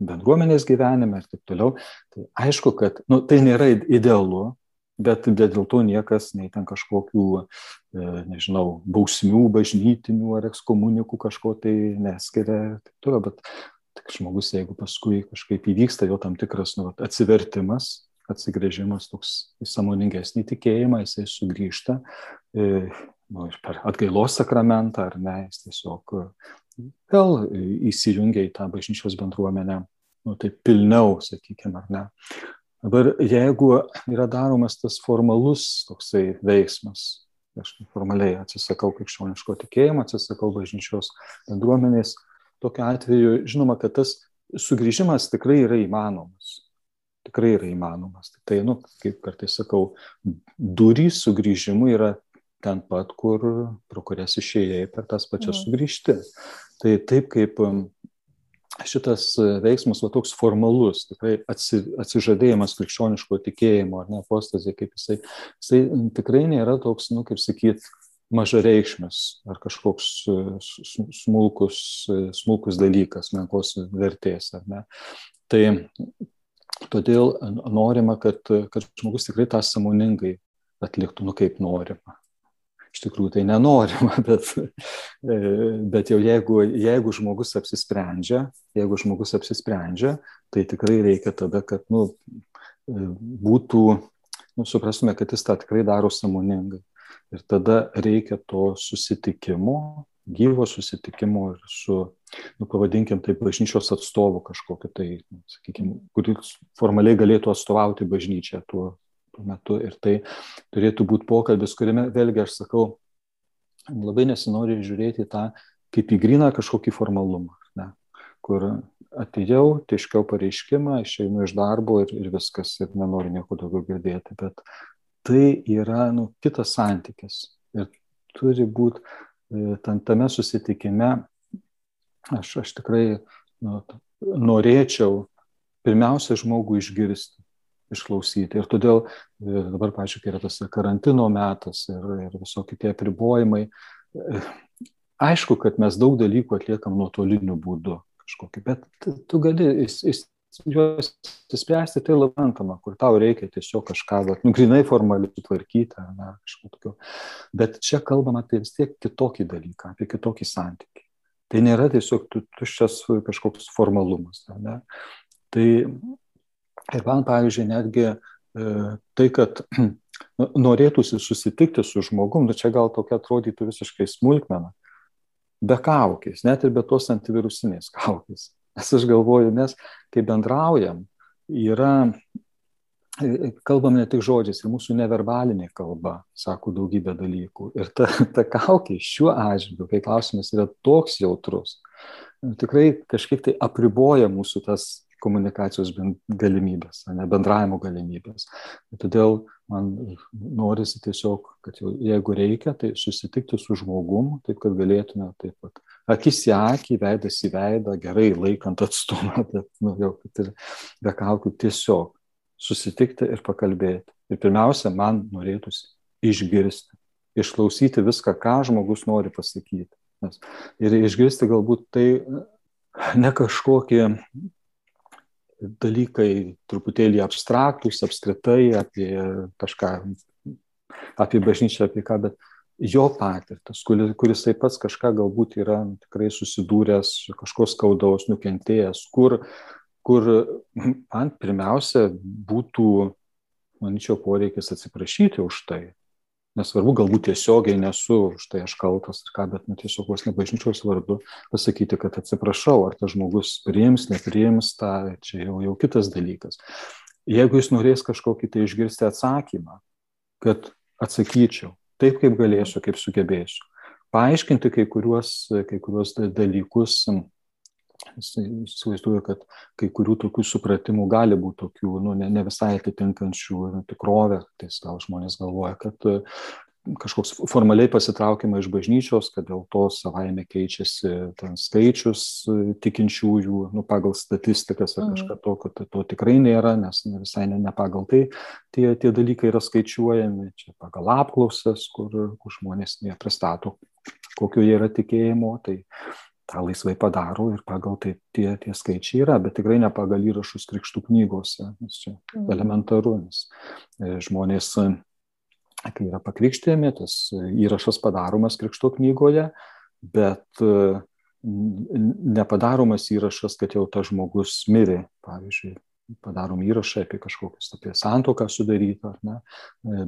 bendruomenės gyvenime ir taip toliau. Tai aišku, kad nu, tai nėra idealu, bet dėl to niekas nei ten kažkokių, e, nežinau, bausmių bažnytinių ar ekskomunikų kažko tai neskiria ir taip toliau, bet tik žmogus, jeigu paskui kažkaip įvyksta jo tam tikras nu, atsivertimas, atsigrėžimas toks į samoningesnį tikėjimą, jisai sugrįžta e, nu, per atgailos sakramentą ar ne, jis tiesiog e, vėl įsijungia į tą bažnyčios bendruomenę, nu, tai pilniau, sakykime, ar ne. Dabar jeigu yra daromas tas formalus toksai veiksmas, aš formaliai atsisakau krikščioniško tikėjimo, atsisakau bažnyčios bendruomenės, tokiu atveju žinoma, kad tas sugrįžimas tikrai yra įmanomas tikrai yra įmanomas. Tai, nu, kaip kartais sakau, durys sugrįžimui yra ten pat, kur, pro kurias išėjai per tas pačias mhm. sugrįžti. Tai taip kaip um, šitas veiksmas va toks formalus, tikrai atsi, atsižadėjimas krikščioniško tikėjimo, ar ne, apostazė, kaip jisai, jisai tikrai nėra toks, nu, kaip sakyt, mažareikšmis ar kažkoks smulkus, smulkus dalykas, menkos vertės, ar ne. Tai todėl norima, kad, kad žmogus tikrai tą samoningai atliktų, nu kaip norima iš tikrųjų tai nenorima, bet, e, bet jau jeigu, jeigu žmogus apsisprendžia, jeigu žmogus apsisprendžia, tai tikrai reikia tada, kad nu, e, būtų, nu, suprastume, kad jis tą tikrai daro samoningai. Ir tada reikia to susitikimo, gyvo susitikimo ir su, nu, pavadinkim taip, bažnyčios atstovu kažkokiu tai, nu, sakykime, kuris formaliai galėtų atstovauti bažnyčią tuo, tuo metu. Ir tai turėtų būti pokalbis, kuriame vėlgi aš sakau, labai nesinori žiūrėti tą kaip į gryną kažkokį formalumą, ne, kur atėjau, tiškiau pareiškimą, išeinu iš darbo ir, ir viskas, ir nenoriu nieko daugiau girdėti. Bet tai yra nu, kitas santykis. Ir turi būti tame susitikime, aš, aš tikrai nu, norėčiau pirmiausia žmogų išgirsti išklausyti. Ir todėl e, dabar, pažiūrėk, kai yra tas karantino metas ir, ir visokie tie apribojimai, e, aišku, kad mes daug dalykų atliekam nuotoliniu būdu kažkokį, bet tu gali juos įspręsti, tai labantama, kur tau reikia tiesiog kažką, bet, nu, grinai formaliai sutvarkyti, ne, kažko tokio. Bet čia kalbama apie vis tiek kitokį dalyką, apie kitokį santykį. Tai nėra tiesiog tu, tuščias kažkoks formalumas. Ne? Tai Ir man, pavyzdžiui, netgi e, tai, kad norėtųsi susitikti su žmogum, nu čia gal tokia atrodytų visiškai smulkmena, be kaukės, net ir be tos antivirusinės kaukės. Nes aš galvoju, mes, kai bendraujam, yra, e, kalbam ne tik žodžiais, ir mūsų neverbalinė kalba sako daugybę dalykų. Ir ta, ta kaukė šiuo atžvilgiu, kai klausimas yra toks jautrus, tikrai kažkiek tai apriboja mūsų tas komunikacijos galimybės, ne bendravimo galimybės. Todėl man norisi tiesiog, kad jau, jeigu reikia, tai susitikti su žmogum, taip kad galėtume taip pat akis į akį, veidas į veidą, gerai laikant atstumą, bet nu, jau kad ir be kaukių tiesiog susitikti ir pakalbėti. Ir pirmiausia, man norėtųsi išgirsti, išklausyti viską, ką žmogus nori pasakyti. Nes, ir išgirsti galbūt tai ne kažkokį dalykai truputėlį abstraktus, apskritai apie kažką, apie bažnyčią, apie ką, bet jo patirtas, kuris, kuris taip pats kažką galbūt yra tikrai susidūręs, kažko skaudaus, nukentėjęs, kur, kur man pirmiausia būtų, manyčiau, poreikis atsiprašyti už tai, nesvarbu, galbūt tiesiogiai nesu už tai aš kaltas ar ką, bet nu, tiesiog vos ne bažnyčios vardu pasakyti, kad atsiprašau, ar tas žmogus priims, nepriims tą, čia jau, jau kitas dalykas. Jeigu jis norės kažkokį tai išgirsti atsakymą, kad atsakyčiau taip, kaip galėsiu, kaip sugebėsiu, paaiškinti kai kuriuos, kai kuriuos dalykus įsivaizduoju, kad kai kurių tokių supratimų gali būti tokių, nu, ne, ne visai atitinkančių tikrovę, tai gal žmonės galvoja, kad kažkoks formaliai pasitraukima iš bažnyčios, kad dėl to savaime keičiasi ten skaičius e, tikinčiųjų, nu, pagal statistikas ar mhm. kažką tokio, tai to tikrai nėra, nes ne visai ne, ne pagal tai tie, tie dalykai yra skaičiuojami, čia pagal apklausas, kur, kur žmonės nepristato, kokio jie yra tikėjimo, tai tą laisvai padaro ir pagal tai tie, tie skaičiai yra, bet tikrai ne pagal įrašus krikštų knygose, nes čia mm. elementaru, nes e, žmonės, kai yra pakrikštėjami, tas įrašas padaromas krikšto knygoje, bet e, nepadaromas įrašas, kad jau tas žmogus mirė, pavyzdžiui, padarom įrašą apie kažkokius, apie santoką sudarytą, ar ne,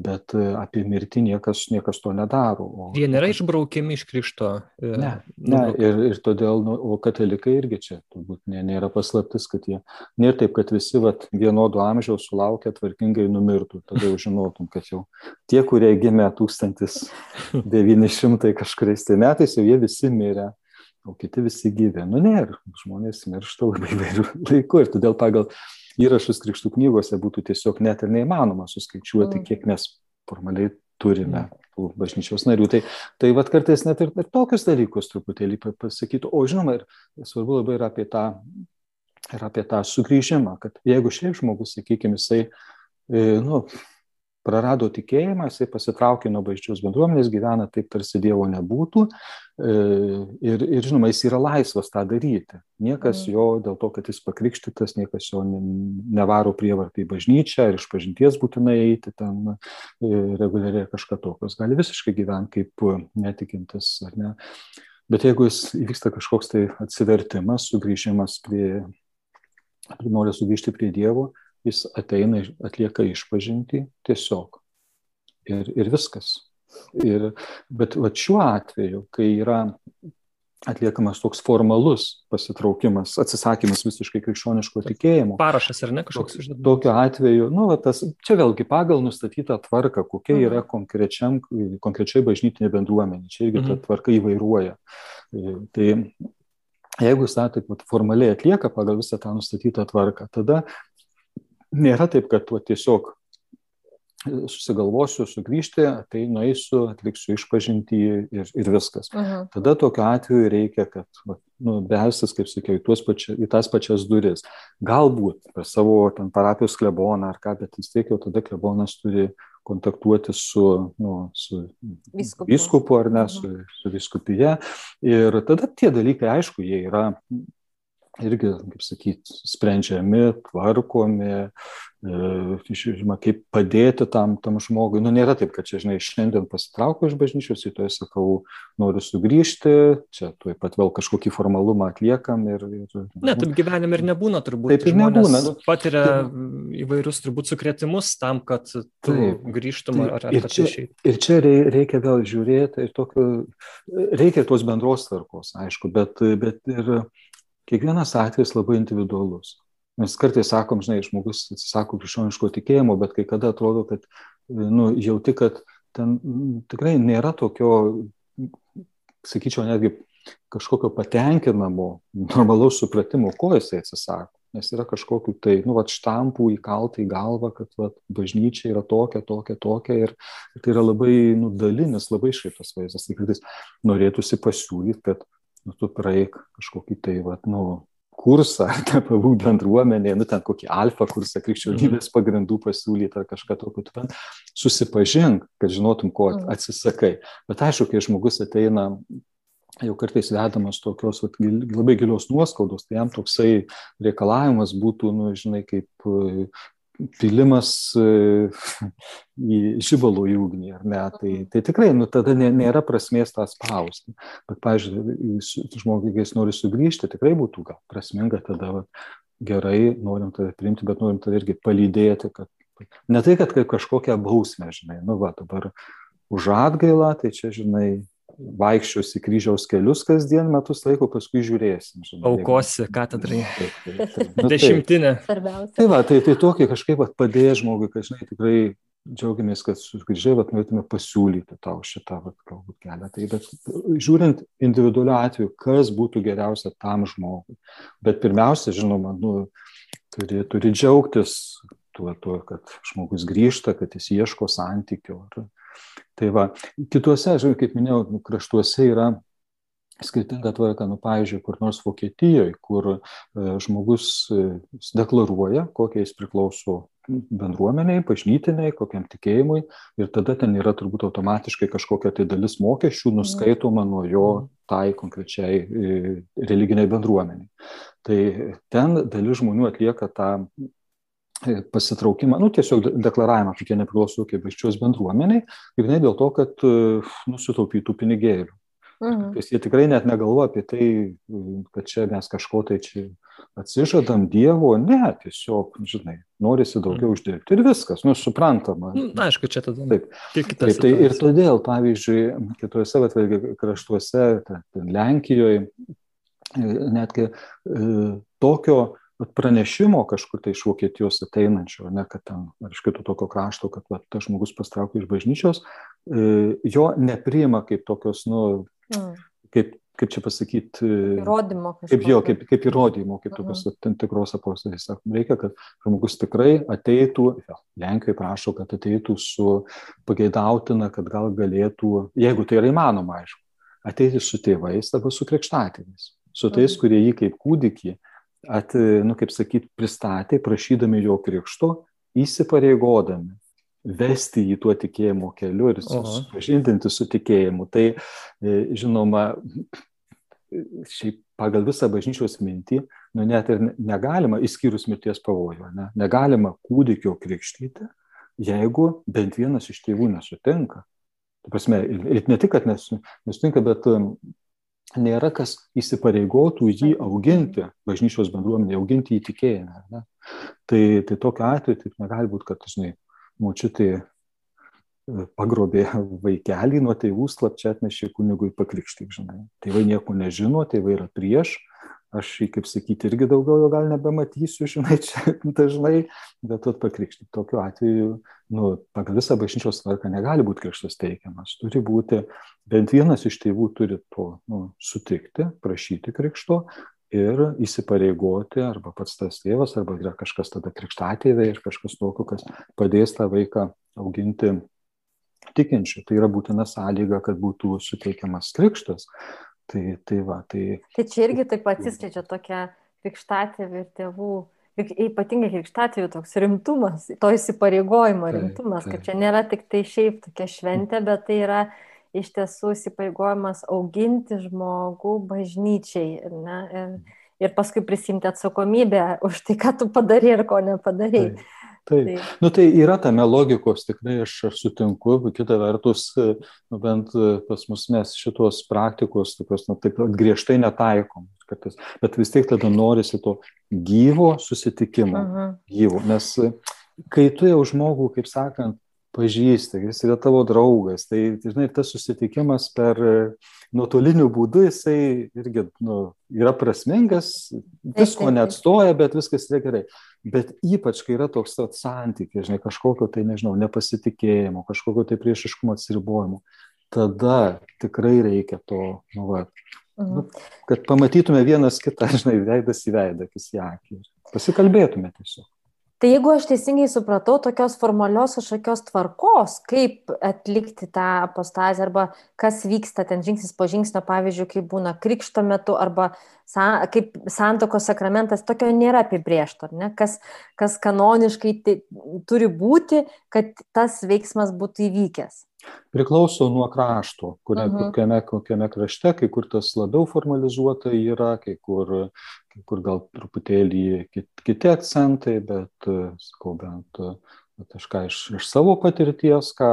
bet apie mirtį niekas, niekas to nedaro. O, Jie nėra išbraukiami iš krikšto. E, ne, ne ir, ir todėl, nu, o katalikai irgi čia turbūt nė, nėra paslaptis, kad jie nėra taip, kad visi vat, vienodo amžiaus sulaukia tvarkingai numirtų, tada jau žinotum, kad jau tie, kurie gimė 1900 kažkuriais tai metais, jau jie visi mirė o kiti visi gyvi. Nu, ne, žmonės miršta labai įvairių laikų ir todėl pagal įrašus krikštų knygose būtų tiesiog net ir neįmanoma suskaičiuoti, mm. kiek mes formaliai turime tų bažnyčios narių. Tai, tai vad kartais net ir, ir tokius dalykus truputėlį pasakytų. O žinoma, ir svarbu labai yra apie tą, ir apie tą sugrįžimą, kad jeigu šiaip žmogus, sakykime, jisai, e, nu, prarado tikėjimą, jisai pasitraukė nuo bažnyčios bendruomenės, gyvena taip, tarsi Dievo nebūtų. E, ir, ir žinoma, jis yra laisvas tą daryti. Niekas mm. jo, dėl to, kad jis pakrikštytas, niekas jo nevaro prievartai į bažnyčią ir iš pažinties būtinai eiti ten e, reguliariai kažką tokios. Gali visiškai gyventi kaip netikintis, ar ne? Bet jeigu jis įvyksta kažkoks tai atsivertimas, sugrįžimas prie, nori sugrįžti prie Dievo, jis ateina, atlieka išpažinti tiesiog. Ir, ir viskas. Ir, bet va šiuo atveju, kai yra atliekamas toks formalus pasitraukimas, atsisakymas visiškai krikščioniško tikėjimo. Parašas ar ne kažkoks išdavimas? Tokiu atveju, nu, va, tas, čia vėlgi pagal nustatytą tvarką, kokia mhm. yra konkrečiam, konkrečiai bažnytinė bendruomenė. Čia irgi mhm. ta tvarka įvairuoja. Tai jeigu jis tą taip formaliai atlieka pagal visą tą nustatytą tvarką, tada nėra taip, kad va, tiesiog e, susigalvosiu sugrįžti, tai nueisiu, atliksiu išpažinti ir, ir viskas. -huh. Tada tokiu atveju reikia, kad nu, besas, kaip sakiau, į, pačia, į tas pačias duris. Galbūt per savo ten parapijos kleboną ar ką, bet vis tiek jau tada klebonas turi kontaktuoti su, nu, su viskupu. viskupu ar ne, su, su viskupija. Ir tada tie dalykai, aišku, jie yra irgi, kaip sakyti, sprendžiami, tvarkomi, e, žinoma, kaip padėti tam, tam žmogui. Nu, nėra taip, kad čia, žinai, šiandien pasitraukiu iš bažnyčios, rytoj sakau, noriu sugrįžti, čia tuoj pat vėl kažkokį formalumą atliekam. Ir, ir, ne, taip gyvenime ir nebūna turbūt. Taip ir nebūna. Nu, patiria taip. įvairius turbūt sukretimus tam, kad tu taip, grįžtum ar, ar ir čia, išeit. Ir čia reikia vėl žiūrėti ir tokio, reikia tos bendros tvarkos, aišku, bet, bet ir kiekvienas atvejis labai individualus. Mes kartais sakom, žinai, žmogus atsisako krikščioniško tikėjimo, bet kai kada atrodo, kad nu, jauti, kad ten tikrai nėra tokio, sakyčiau, netgi kažkokio patenkinamo, normalaus supratimo, ko jisai atsisako. Nes yra kažkokiu tai, nu, va, štampų įkalta į galvą, kad va, bažnyčia yra tokia, tokia, tokia ir, tai yra labai nudalinis, labai šaitas vaizdas. Tai kartais norėtųsi pasiūlyti, kad nu, tu praeik kažkokį tai, vat, nu, kursą, ten pabūk bendruomenė, nu ten kokį alfa kursą krikščionybės mhm. pagrindų pasiūlyti ar kažką tokio, tu ten susipažink, kad žinotum, ko mhm. atsisakai. Bet aišku, kai žmogus ateina jau kartais vedamas tokios vat, labai gilios nuoskaudos, tai jam toksai reikalavimas būtų, nu, žinai, kaip pilimas e, į žibalų į ugnį, ar ne? Tai, tai tikrai, nu, tada nėra prasmės tą spausti. Bet, pavyzdžiui, žmogui, kai jis nori sugrįžti, tikrai būtų gal prasminga tada va, gerai, norim tave priimti, bet norim tave irgi palydėti, kad ne tai, kad kaip kažkokią bausmę, žinai, nu, va, dabar už atgailą, tai čia, žinai, vaikščiosi kryžiaus kelius kasdien metus laiko, paskui žiūrėsim. Žinai, Aukosi katedrai. Taip, taip, taip. Nu, Dešimtinė. Tai va, tai, tai tokį kažkaip padėjo žmogui, kad, žinai, tikrai džiaugiamės, kad sugrįžai, bet norėtume pasiūlyti tau šitą, vat, galbūt kelią. Tai, bet žiūrint individualiu atveju, kas būtų geriausia tam žmogui. Bet pirmiausia, žinoma, nu, turi, turi džiaugtis tuo, tuo, kad žmogus grįžta, kad jis ieško santykių. Ar, Tai va, kituose, žinai, kaip minėjau, nu, kraštuose yra skirtinga tvarka, nu, pavyzdžiui, kur nors Vokietijoje, kur e, žmogus e, deklaruoja, kokie jis priklauso bendruomeniai, bažnytiniai, kokiam tikėjimui ir tada ten yra turbūt automatiškai kažkokia tai dalis mokesčių nuskaitoma nuo jo tai konkrečiai e, religiniai bendruomeniai. Tai ten dalis žmonių atlieka tą pasitraukimą, nu, tiesiog deklaravimą, kad jie nepriklauso kaip bažčios bendruomeniai, ir ne dėl to, kad e, nusitaupytų pinigėlių. Mhm. Nes jie tikrai net negalvo apie tai, kad čia mes kažko tai čia atsižadam Dievo, ne, tiesiog, žinai, norisi daugiau mhm. uždirbti ir viskas, nu, suprantama. Na, nu, aišku, čia tada. Taip. Taip, tai ir todėl, pavyzdžiui, kitose, bet kraštuose, Lenkijoje, netgi e, tokio pranešimo kažkur tai iš Vokietijos ateinančio, ne, kad ten, ar iš kito tokio krašto, kad va, tas žmogus pastraukė iš bažnyčios, e, jo nepriima kaip tokios, nu, mm. kaip kaip čia pasakyti. Įrodymo. Kaip jo, kaip, kaip įrodymo, kaip tokios uh -huh. tam tikros apostolės. Reikia, kad žmogus tikrai ateitų, jo, Lenkijoje prašo, kad ateitų su pageidautina, kad gal galėtų, jeigu tai yra įmanoma, aišku, ateiti su tėvais arba su krikštatėmis. Su tais, -huh. kurie jį kaip kūdikį, at, nu, kaip sakyti, pristatė, prašydami jo krikšto, įsipareigodami vesti jį tuo tikėjimo keliu ir supažindinti su tikėjimu. Tai, e, žinoma, šiaip pagal visą bažnyčios mintį, nu net ir negalima, išskyrus mirties pavojų, ne, negalima kūdikio krikštyti, jeigu bent vienas iš tėvų nesutinka. Tai prasme, ir ne tik, kad nesutinka, bet nėra kas įsipareigotų jį auginti, bažnyčios bendruomenė, auginti į tikėjimą. Ne? Tai, tai tokiu atveju taip negali būti, kad, žinai, močiutė e, pagrobė vaikelį nuo tėvų slapčia atnešė kunigui pakrikštyk, žinai. Tėvai nieko nežino, tėvai yra prieš, aš, kaip sakyti, irgi daugiau jo gal nebematysiu, žinai, čia dažnai, bet tu pakrikštyk. Tokiu atveju, nu, pagal visą bažnyčios tvarką negali būti krikštas teikiamas. Turi būti, bent vienas iš tėvų turi to nu, sutikti, prašyti krikšto ir įsipareigoti, arba pats tas tėvas, arba yra kažkas tada krikštatėvė ir kažkas tokio, kas padės tą vaiką auginti tikinčių. Tai yra būtina sąlyga, kad būtų suteikiamas krikštas. Tai, tai, va, tai... tai čia irgi taip atsiskleidžia tokia krikštatėvė ir tėvų ypatingai krikštatėjų toks rimtumas, to įsipareigojimo rimtumas, taip, taip. kad čia nėra tik tai šiaip tokia šventė, bet tai yra iš tiesų įsipareigojimas auginti žmogų bažnyčiai ne, ir, ir paskui prisimti atsakomybę už tai, ką tu padarai ir ko nepadarai. Taip. Taip. taip. Nu, tai yra tame logikos, tikrai aš, aš sutinku, kita vertus, nu, bent pas mus mes šitos praktikos, tokios, nu, taip griežtai netaikom, kartais, bet vis tiek tada norisi to gyvo susitikimo, -huh. gyvo, nes kai tu jau žmogų, kaip sakant, pažįsti, jis yra tavo draugas. Tai, žinai, tas susitikimas per e, nuotoliniu būdu, jisai irgi nu, yra prasmingas, visko neatstoja, bet viskas yra gerai. Bet ypač, kai yra toks santykis, žinai, kažkokio tai, nežinau, nepasitikėjimo, kažkokio tai priešiškumo atsiribojimo, tada tikrai reikia to, nu, va, mhm. nu, kad pamatytume vienas kitą, žinai, veidas į veidą, akis į akį. Pasikalbėtume tiesiog. Tai jeigu aš teisingai supratau, tokios formalios kažkokios tvarkos, kaip atlikti tą apostazę arba kas vyksta ten žingsnis po žingsnio, pavyzdžiui, kaip būna krikšto metu arba sa, kaip santokos sakramentas, tokio nėra apibriešto, ne? kas, kas kanoniškai turi būti, kad tas veiksmas būtų įvykęs. Priklauso nuo krašto, kuria, uh mhm. -huh. kokiame, kokiame krašte, kai kur tas labiau formalizuota yra, kai kur, kai kur gal truputėlį kit, kiti akcentai, bet, sakau, bent, bet aš ką iš, iš savo patirties, ką,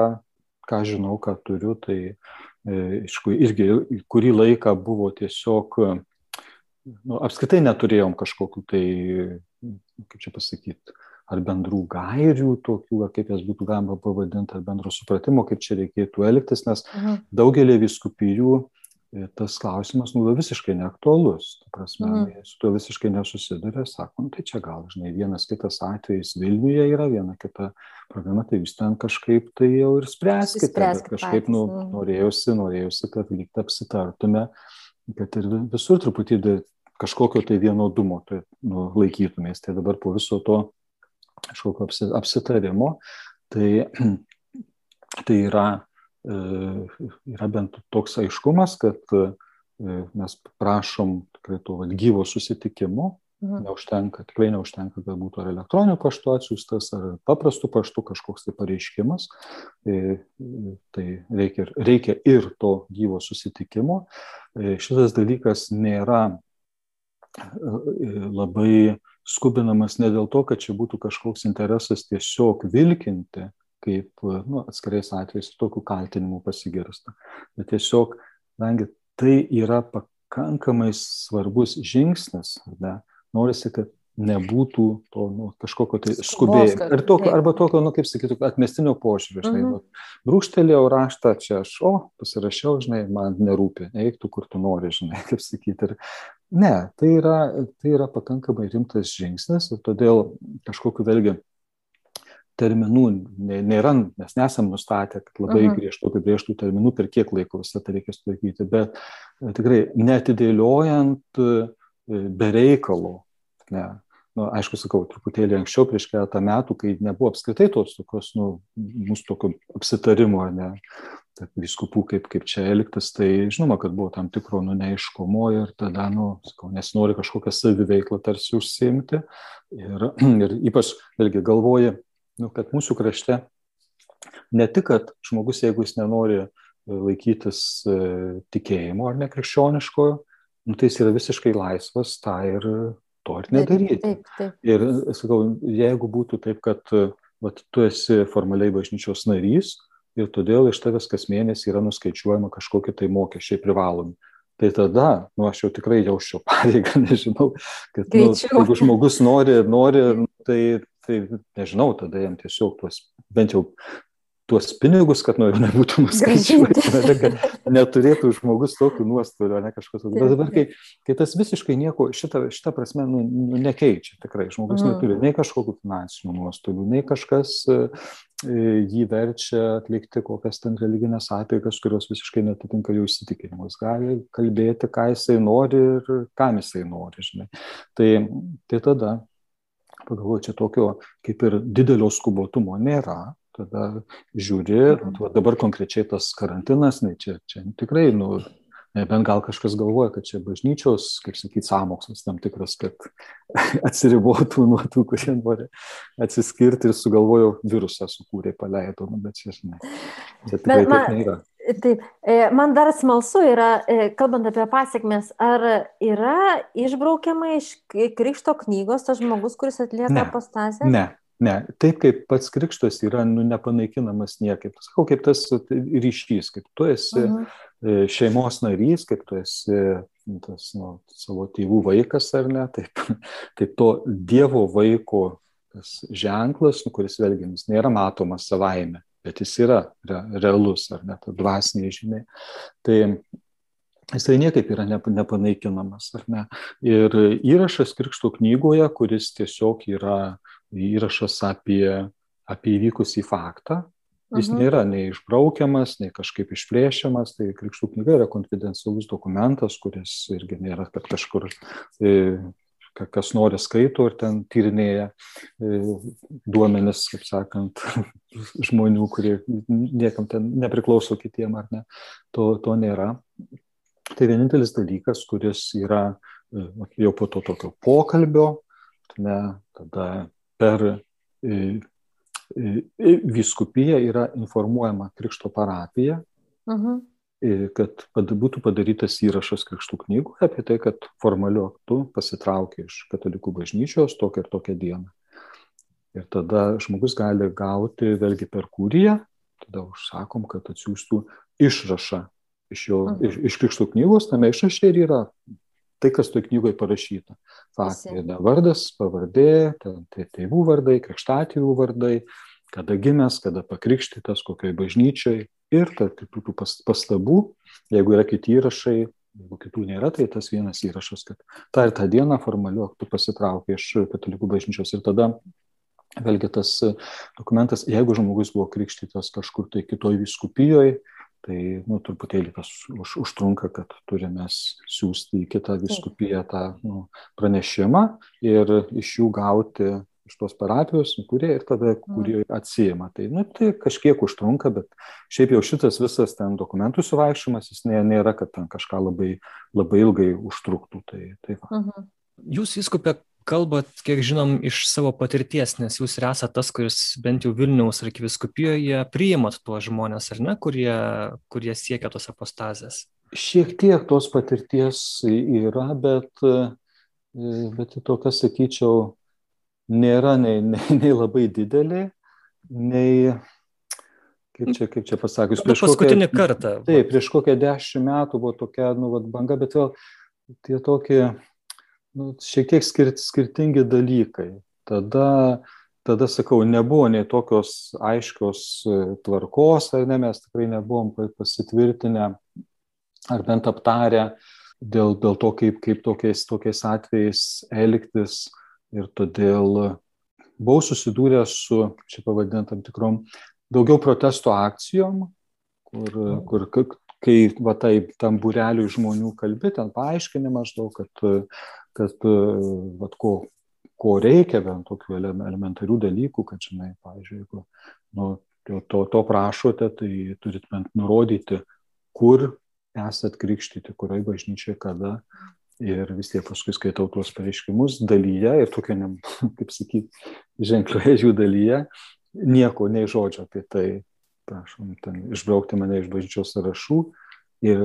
ką žinau, ką turiu, tai e, iš irgi kurį laiką buvo tiesiog, nu, apskritai neturėjom kažkokiu tai, kaip čia pasakyti, ar bendrų gairių tokių, ar kaip jas būtų galima pavadinti, ar bendro supratimo, kaip čia reikėtų elgtis, nes mhm. daugelį viskupijų e, tas klausimas nu, visiškai neaktualus. Ta prasme, mhm. su tuo visiškai nesusiduria, sakom, tai čia gal, žinai, vienas kitas atvejis Vilniuje yra, viena kita problema, tai jūs ten kažkaip tai jau ir spręskite. spręskite kažkaip nu, mhm. norėjusi, norėjusi, kad lygtai apsitartume, kad ir visur truputį kažkokio tai vienodumo tai, nu, laikytumės. Tai dabar po viso to kažkokio apsitarimo, tai, tai yra, e, yra bent toks aiškumas, kad e, mes prašom tikrai to gyvo susitikimo, mhm. neužtenka, tikrai neužtenka, kad būtų ar elektroniniu paštu atsiųstas, ar paprastu paštu kažkoks tai pareiškimas. E, tai reikia, reikia ir to gyvo susitikimo. Šitas dalykas nėra labai skubinamas ne dėl to, kad čia būtų kažkoks interesas tiesiog vilkinti, kaip nu, atskirais atvejais tokių kaltinimų pasigirsta, bet tiesiog, kadangi tai yra pakankamai svarbus žingsnis, ne, norisi, kad nebūtų to nu, kažkokio tai skubėjimo. Ir tokio, arba tokio, nu, kaip sakytų, atmestinio požiūrio. Žinai, mm -hmm. nu, brūkštelėjau raštą čia aš, o, pasirašiau, žinai, man nerūpi, eik tu, kur tu nori, žinai, kaip sakyti. Ir Ne, tai yra, tai yra pakankamai rimtas žingsnis ir todėl kažkokiu vėlgi terminų nėra, mes nesam nustatę, kad labai mhm. griežtų apibrieštų terminų, per kiek laiko visą tai reikės tvarkyti, bet e, tikrai netidėliojant e, be reikalo. Ne. Nu, aišku, sakau, truputėlį anksčiau, prieš keletą metų, kai nebuvo apskritai tos tokios, nu, mūsų tokio apsitarimo, ne, viskupų, kaip, kaip čia elgtis, tai žinoma, kad buvo tam tikro nu, neiškumo ir tada, nu, sakau, nesinori kažkokią saviveiklą tarsi užsiimti. Ir, ir ypač, vėlgi, galvoji, nu, kad mūsų krašte ne tik, kad žmogus, jeigu jis nenori e, laikytis e, tikėjimo ar nekrikščioniškojo, nu, tai jis yra visiškai laisvas tą ir to ir nedaryti. Taip, taip, taip. Ir sakau, jeigu būtų taip, kad vat, tu esi formaliai bažnyčios narys ir todėl iš tavęs kas mėnesį yra nuskaičiuojama kažkokie tai mokesčiai privalomi. Tai tada, nu, aš jau tikrai jausčiau pareigą, nežinau, kad nu, jeigu žmogus nori, nori, tai tai nežinau, tada jam tiesiog tuos, bent jau tuos pinigus, kad nuo jų nebūtų nuskaičiuoti, kad neturėtų žmogus tokių nuostolių, ne kažkas. Bet dabar, kai, kai tas visiškai nieko, šitą, šitą prasme, nu, nu, nekeičia tikrai, žmogus mm. neturi nei kažkokių finansinių nuostolių, nei kažkas e, jį verčia atlikti kokias ten religinės apėgas, kurios visiškai netitinka jų įsitikinimus. Gali kalbėti, ką jisai nori ir kam jisai nori, žinai. Tai, tai tada pagalvoju, čia tokio kaip ir didelio skubotumo nėra, tada žiūri, mhm. dabar konkrečiai tas karantinas, ne, čia, čia tikrai, nu, Nebent gal kažkas galvoja, kad čia bažnyčios, kaip sakyti, samokslas tam tikras, kad atsiribotų nuo tų, kurie nori atsiskirti ir sugalvojo virusą sukūrė, paleido, nu, bet čia, žinai, čia tikrai man, taip nėra. Taip, e, man dar smalsu yra, e, kalbant apie pasiekmes, ar yra išbraukiama iš krikšto knygos tas žmogus, kuris atlieka apostazę? Ne, Ne, taip kaip pats krikštas yra nu, nepanaikinamas niekaip. Sakau, kaip tas ryšys, kaip tu esi uh mhm. E, šeimos narys, kaip tu esi tas, nu, savo tėvų vaikas ar ne, taip, taip to Dievo vaiko tas ženklas, nu, kuris vėlgi jis nėra matomas savaime, bet jis yra re, realus ar net dvasiniai žiniai. Tai jisai niekaip yra nepanaikinamas, ar ne. Ir įrašas Krikšto knygoje, kuris tiesiog yra įrašas apie, apie įvykusį faktą, Jis mhm. nėra nei išbraukiamas, nei kažkaip išplėšiamas, tai krikštų knyga yra konfidencialus dokumentas, kuris irgi nėra, kad kažkur e, kas nori skaito ir ten tyrinėja e, duomenis, kaip sakant, žmonių, kurie niekam ten nepriklauso kitiem ar ne, to, to nėra. Tai vienintelis dalykas, kuris yra e, jau po to tokio pokalbio, ne, tada per vyskupija yra informuojama Krikšto parapija, uh mhm. -huh. kad būtų padarytas įrašas Krikštų knygų apie tai, kad formaliu aktu pasitraukė iš katalikų bažnyčios tokią ir tokią dieną. Ir tada žmogus gali gauti vėlgi per kūriją, tada užsakom, kad atsiųstų išrašą iš, jo, uh mhm. -huh. iš, iš Krikštų knygos, tame išraše ir yra tai, kas toje knygoje parašyta. Faktai, vardas, pavardė, tai tėvų vardai, krikštatėvų vardai, kada gimęs, kada pakrikštytas, kokioje bažnyčioje ir tarp kitų pastabų, jeigu yra kiti įrašai, jeigu kitų nėra, tai tas vienas įrašas, kad tą ir tą dieną formaliu aktu pasitraukė iš katalikų bažnyčios ir tada vėlgi tas dokumentas, jeigu žmogus buvo krikštytas kažkur tai kitoj viskupijoje, tai nu, truputėlį tas už, užtrunka, kad turime siūsti į kitą viskupiją tą nu, pranešimą ir iš jų gauti iš tos parapijos, kurie ir tada, kurie atsijima. Tai, nu, tai kažkiek užtrunka, bet šiaip jau šitas visas ten dokumentų suvaikščiojimas, jis nė, nėra, kad ten kažką labai, labai ilgai užtruktų. Tai, tai va. mhm. Jūs įskupė kalbat, kiek žinom, iš savo patirties, nes jūs ir esate tas, kuris bent jau Vilniaus arkiviskupijoje priimat tuos žmonės, ar ne, kurie, kurie siekia tos apostazės. Šiek tiek tos patirties yra, bet, bet tokia, sakyčiau, nėra nei, nei, nei labai didelė, nei, kaip čia, kaip čia pasakius, prieš paskutinį kokią, kartą. Taip, prieš kokią dešimt metų buvo tokia, nu, vat, banga, bet vėl tie tokie nu, šiek tiek skirt, skirtingi dalykai. Tada, tada, sakau, nebuvo nei tokios aiškios e, tvarkos, ar ne, mes tikrai nebuvom pasitvirtinę ar bent aptarę dėl, dėl to, kaip, kaip tokiais, tokiais atvejais elgtis. Ir todėl buvau susidūręs su, čia pavadinant tam tikrom, daugiau protesto akcijom, kur, kur kai va, tai, tam bureliui žmonių kalbi, ten paaiškinimas maždaug, kad, kad va, ko, ko reikia, bent tokių elementarių dalykų, kad, žinai, pavyzdžiui, jeigu nu, to, to prašote, tai turit bent nurodyti, kur esat krikštyti, kurioje bažnyčioje, kada. Ir vis tiek paskui skaitau tuos pareiškimus dalyje ir tokia, ne, kaip sakyti, ženklioje jų dalyje, nieko, nei žodžio apie tai, prašom, ten išbraukti mane iš bažnyčios sąrašų ir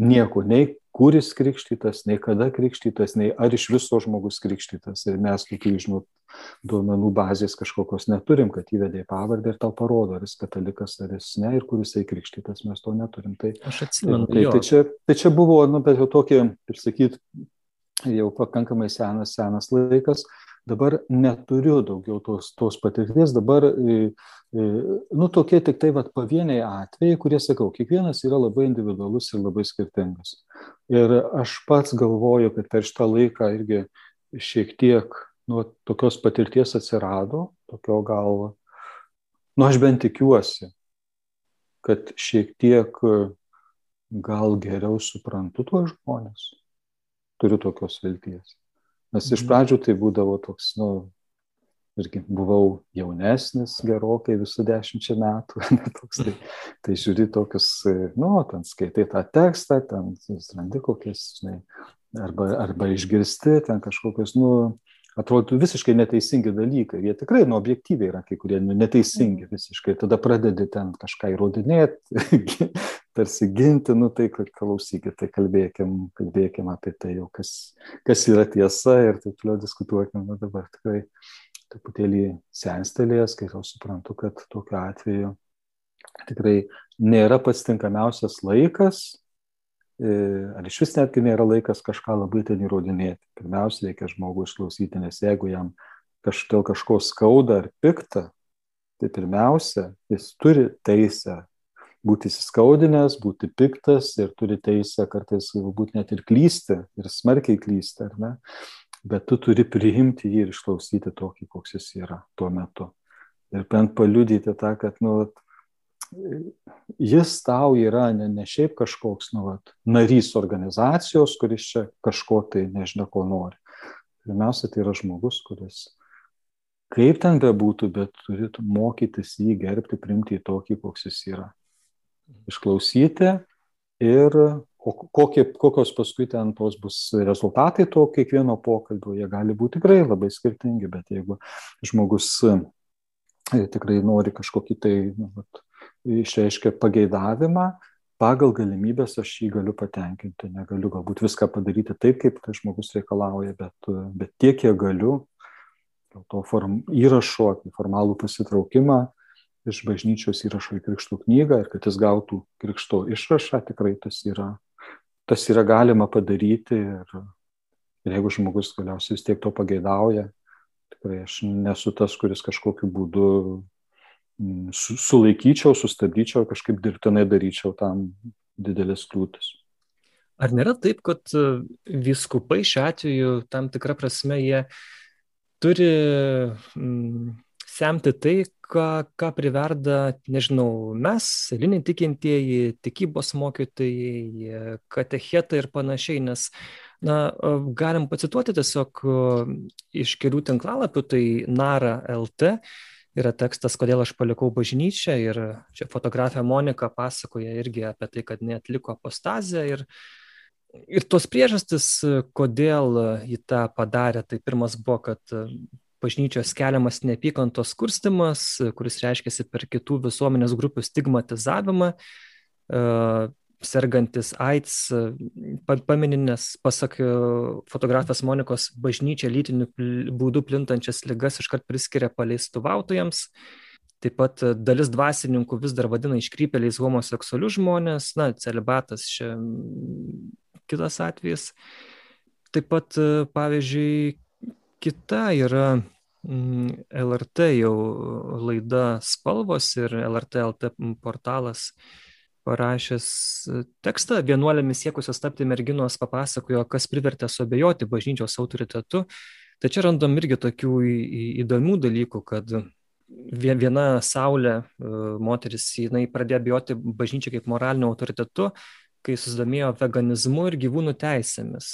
nieko, nei kuris krikštytas, nei kada krikštytas, nei ar iš viso žmogus krikštytas. Ir mes tokių, žinot, duomenų bazės kažkokios neturim, kad įvedė pavardę ir tau parodo, ar jis katalikas, ar jis ne, ir kuris tai krikštytas, mes to neturim. Tai, Aš atsimenu. Tai, tai, čia, tai čia buvo, nu, bet jau tokie, kaip sakyt, jau pakankamai senas, senas laikas. Dabar neturiu daugiau tos, tos patirties, dabar, e, e, nu, tokie tik tai vat, pavieniai atvejai, kurie, sakau, kiekvienas yra labai individualus ir labai skirtingas. Ir aš pats galvoju, kad per šitą laiką irgi šiek tiek nu, tokios patirties atsirado, tokio gal, nu, aš bent tikiuosi, kad šiek tiek gal geriau suprantu tuos žmonės. Turiu tokios vilties. Nes iš mhm. pradžių tai būdavo toks, nu, irgi buvau jaunesnis gerokai visų dešimčia metų, toks, tai, tai žiūri tokius, nu, ten skaitai tą tekstą, ten randi kokias, žinai, arba, arba išgirsti ten kažkokius, nu, atrodo visiškai neteisingi dalykai. Jie tikrai, nu, objektyviai yra kai kurie nu, neteisingi mhm. visiškai. Tada pradedi ten kažką įrodinėti, tarsi ginti, nu tai klausykit, tai kalbėkim, kalbėkim apie tai jau, kas, kas yra tiesa ir taip toliau diskutuokim. Nu, dabar tikrai truputėlį senstelės, kai jau suprantu, kad tokiu atveju tikrai nėra pats tinkamiausias laikas E, ar iš vis netgi nėra laikas kažką labai ten įrodinėti. Pirmiausia, reikia žmogų išklausyti, nes jeigu jam kaž, dėl kažko skauda ar pikta, tai pirmiausia, jis turi teisę būti įsiskaudinęs, būti piktas ir turi teisę kartais galbūt net ir klysti, ir smarkiai klysti, ar ne? Bet tu turi priimti jį ir išklausyti tokį, koks jis yra tuo metu. Ir bent paliudyti tą, kad, nu, jis tau yra ne, ne šiaip kažkoks nu, vat, narys organizacijos, kuris čia kažko tai nežinia, ko nori. Pirmiausia, tai yra žmogus, kuris, kaip ten bebūtų, bet turėtų mokytis jį gerbti, primti į tokį, koks jis yra. Išklausyti ir kokie, kokios paskui ten tos bus rezultatai to kiekvieno pokalbio, jie gali būti tikrai labai skirtingi, bet jeigu žmogus e, tikrai nori kažkokį tai nu, vat, išreiškia pageidavimą, pagal galimybės aš jį galiu patenkinti. Negaliu galbūt viską padaryti taip, kaip tas žmogus reikalauja, bet, bet tiek, kiek galiu, dėl to form, įrašo, formalų pasitraukimą iš bažnyčios įrašo į krikštų knygą ir kad jis gautų krikšto išrašą, tikrai tas yra, tas yra galima padaryti ir, ir jeigu žmogus galiausiai vis tiek to pageidauja, tikrai aš nesu tas, kuris kažkokiu būdu Mm, sulaikyčiau, sustabdyčiau, kažkaip dirbtinai daryčiau tam didelės kliūtis. Ar nėra taip, kad e, viskupai šiuo atveju tam tikrą prasme jie turi mm, semti tai, ką, ką priverda, nežinau, mes, eiliniai tikintieji, tikybos mokytojai, katechetai ir panašiai, nes Na, galim pacituoti tiesiog iš kelių tinklalapių, tai Nara LT, yra tekstas, kodėl aš palikau bažnyčią ir čia fotografė Monika pasakoja irgi apie tai, kad netliko apostazę ir, ir tos priežastis, kodėl ji tą padarė, tai pirmas buvo, kad bažnyčios keliamas neapykantos kurstimas, kuris reiškia per kitų visuomenės grupių stigmatizavimą, sergantis AIDS, pamininės, pasak e, fotografės Monikos, bažnyčia lytiniu būdu plintančias ligas iškart priskiria paleistuvautojams. Taip pat e, dalis dvasininkų vis dar vadina iškrypeliais homoseksualius žmonės, na, celibatas čia kitas atvejis. Taip pat, e, pavyzdžiui, kita yra LRT jau laida spalvos ir LRT LT portalas parašęs e, tekstą vienuolėmis siekusios tapti merginos papasakojo, kas privertė suabejoti bažnyčios autoritetu. Tai čia randam irgi tokių įdomių dalykų, kad viena Saulė, moteris, jinai pradėjo bijoti bažnyčią kaip moraliniu autoritetu, kai susidomėjo veganizmu ir gyvūnų teisėmis.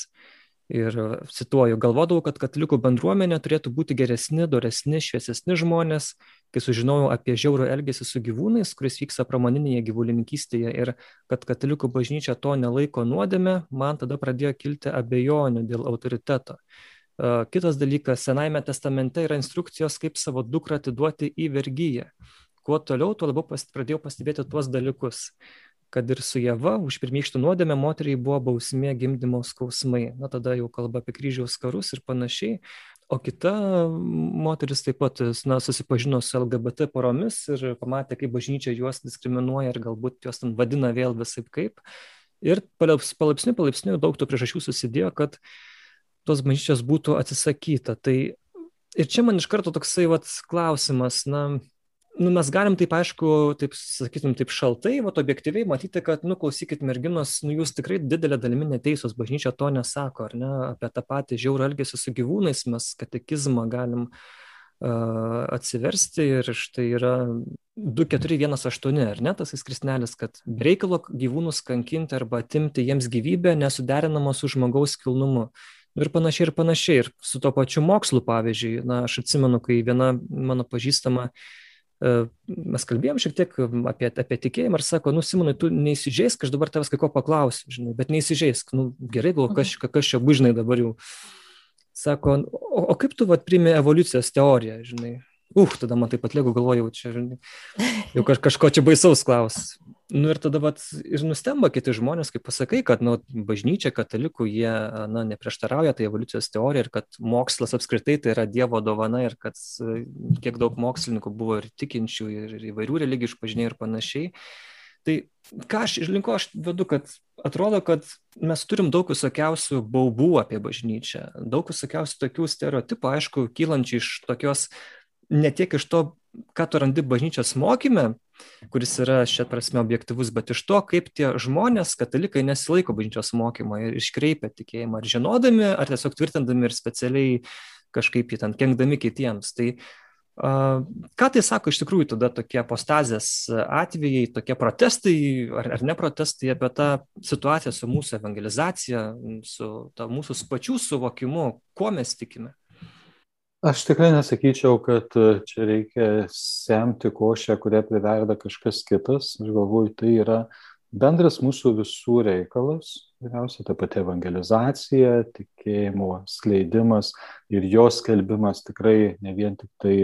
Ir cituoju, galvodavau, kad katalikų bendruomenė turėtų būti geresni, doresni, šviesesni žmonės, kai sužinojau apie žiaurų elgesį su gyvūnais, kuris vyksta pramoninėje gyvulininkystėje ir kad katalikų bažnyčia to nelaiko nuodėme, man tada pradėjo kilti abejonių dėl autoriteto. Kitas dalykas, Senajame testamente yra instrukcijos, kaip savo dukrą atiduoti į vergyją. Kuo toliau, tuo labiau pradėjau pastebėti tuos dalykus kad ir su Jėva už pirmykštį nuodėmę moteriai buvo bausmė gimdymo skausmai. Na tada jau kalba apie kryžiaus karus ir panašiai. O kita moteris taip pat na, susipažino su LGBT poromis ir pamatė, kaip bažnyčia juos diskriminuoja ir galbūt juos ten vadina vėl visai kaip. Ir palaipsniui, palaipsniui daug tų priežasčių susidėjo, kad tos bažnyčios būtų atsisakyta. Tai ir čia man iš karto toksai vat, klausimas, na, nu mes galim taip aišku taip sakytum taip šaltai vat objektyviai matyti kad nu klausykit merginos nu jūs tikrai didele dalimi neteisios bažnyčia to nesako ar ne apie tą patį žiaurų elgesį su gyvūnais mes katekizmą galim uh, atsiversti ir štai yra 2418 ar ne tas krisnelis kad reikalo gyvūnus kankinti arba atimti jiems gyvybę nesuderinama su žmogaus kilnumu. Ir panašiai ir panašiai. Ir su tuo pačiu mokslu pavyzdžiui na aš atsimenu kai viena mano pažįstama uh, mes kalbėjom šiek tiek apie, apie tikėjimą ir sako, nu, Simonai, tu neįsižeisk, aš dabar tavęs kai ko paklausiu, žinai, bet neįsižeisk, nu, gerai, gal kas, mhm. kas čia bus, žinai, dabar jau. Sako, o, o kaip tu, vad, primė evoliucijos teoriją, žinai? Uh, tada man taip pat lėgu galvojau, čia, žinai, jau kaž, kažko čia baisaus klaus. Nu ir tada vat, ir nustemba kiti žmonės, kai pasakai, kad nu, bažnyčia, katalikų, jie na, neprieštarauja tai evoliucijos teorija ir kad mokslas apskritai tai yra Dievo dovana ir kad kiek daug mokslininkų buvo ir tikinčių, ir įvairių religijų išpažinėjų ir panašiai. Tai ką aš iš linko aš vedu, kad atrodo, kad mes turim daug visokiausių baubų apie bažnyčią, daug visokiausių tokių stereotipų, aišku, kylančių iš tokios, ne tiek iš to, ką tu randi bažnyčios mokyme, kuris yra šią prasme objektivus, bet iš to, kaip tie žmonės, katalikai, nesilaiko bažnyčios mokymo ir iškreipia tikėjimą, ar žinodami, ar tiesiog tvirtindami ir specialiai kažkaip jį ten kenkdami kitiems. Tai Uh, ką tai sako iš tikrųjų tada tokie apostazės atvejai, tokie protestai ar, ar ne protestai apie tą situaciją su mūsų evangelizacija, su mūsų pačių suvokimu, kuo mes tikime? Aš tikrai nesakyčiau, kad e, čia reikia semti košę, kurią priverda kažkas kitas. Aš galvoju, tai yra bendras mūsų visų reikalas. Vyriausia, ta pati evangelizacija, tikėjimo skleidimas ir jos skelbimas tikrai ne vien tik tai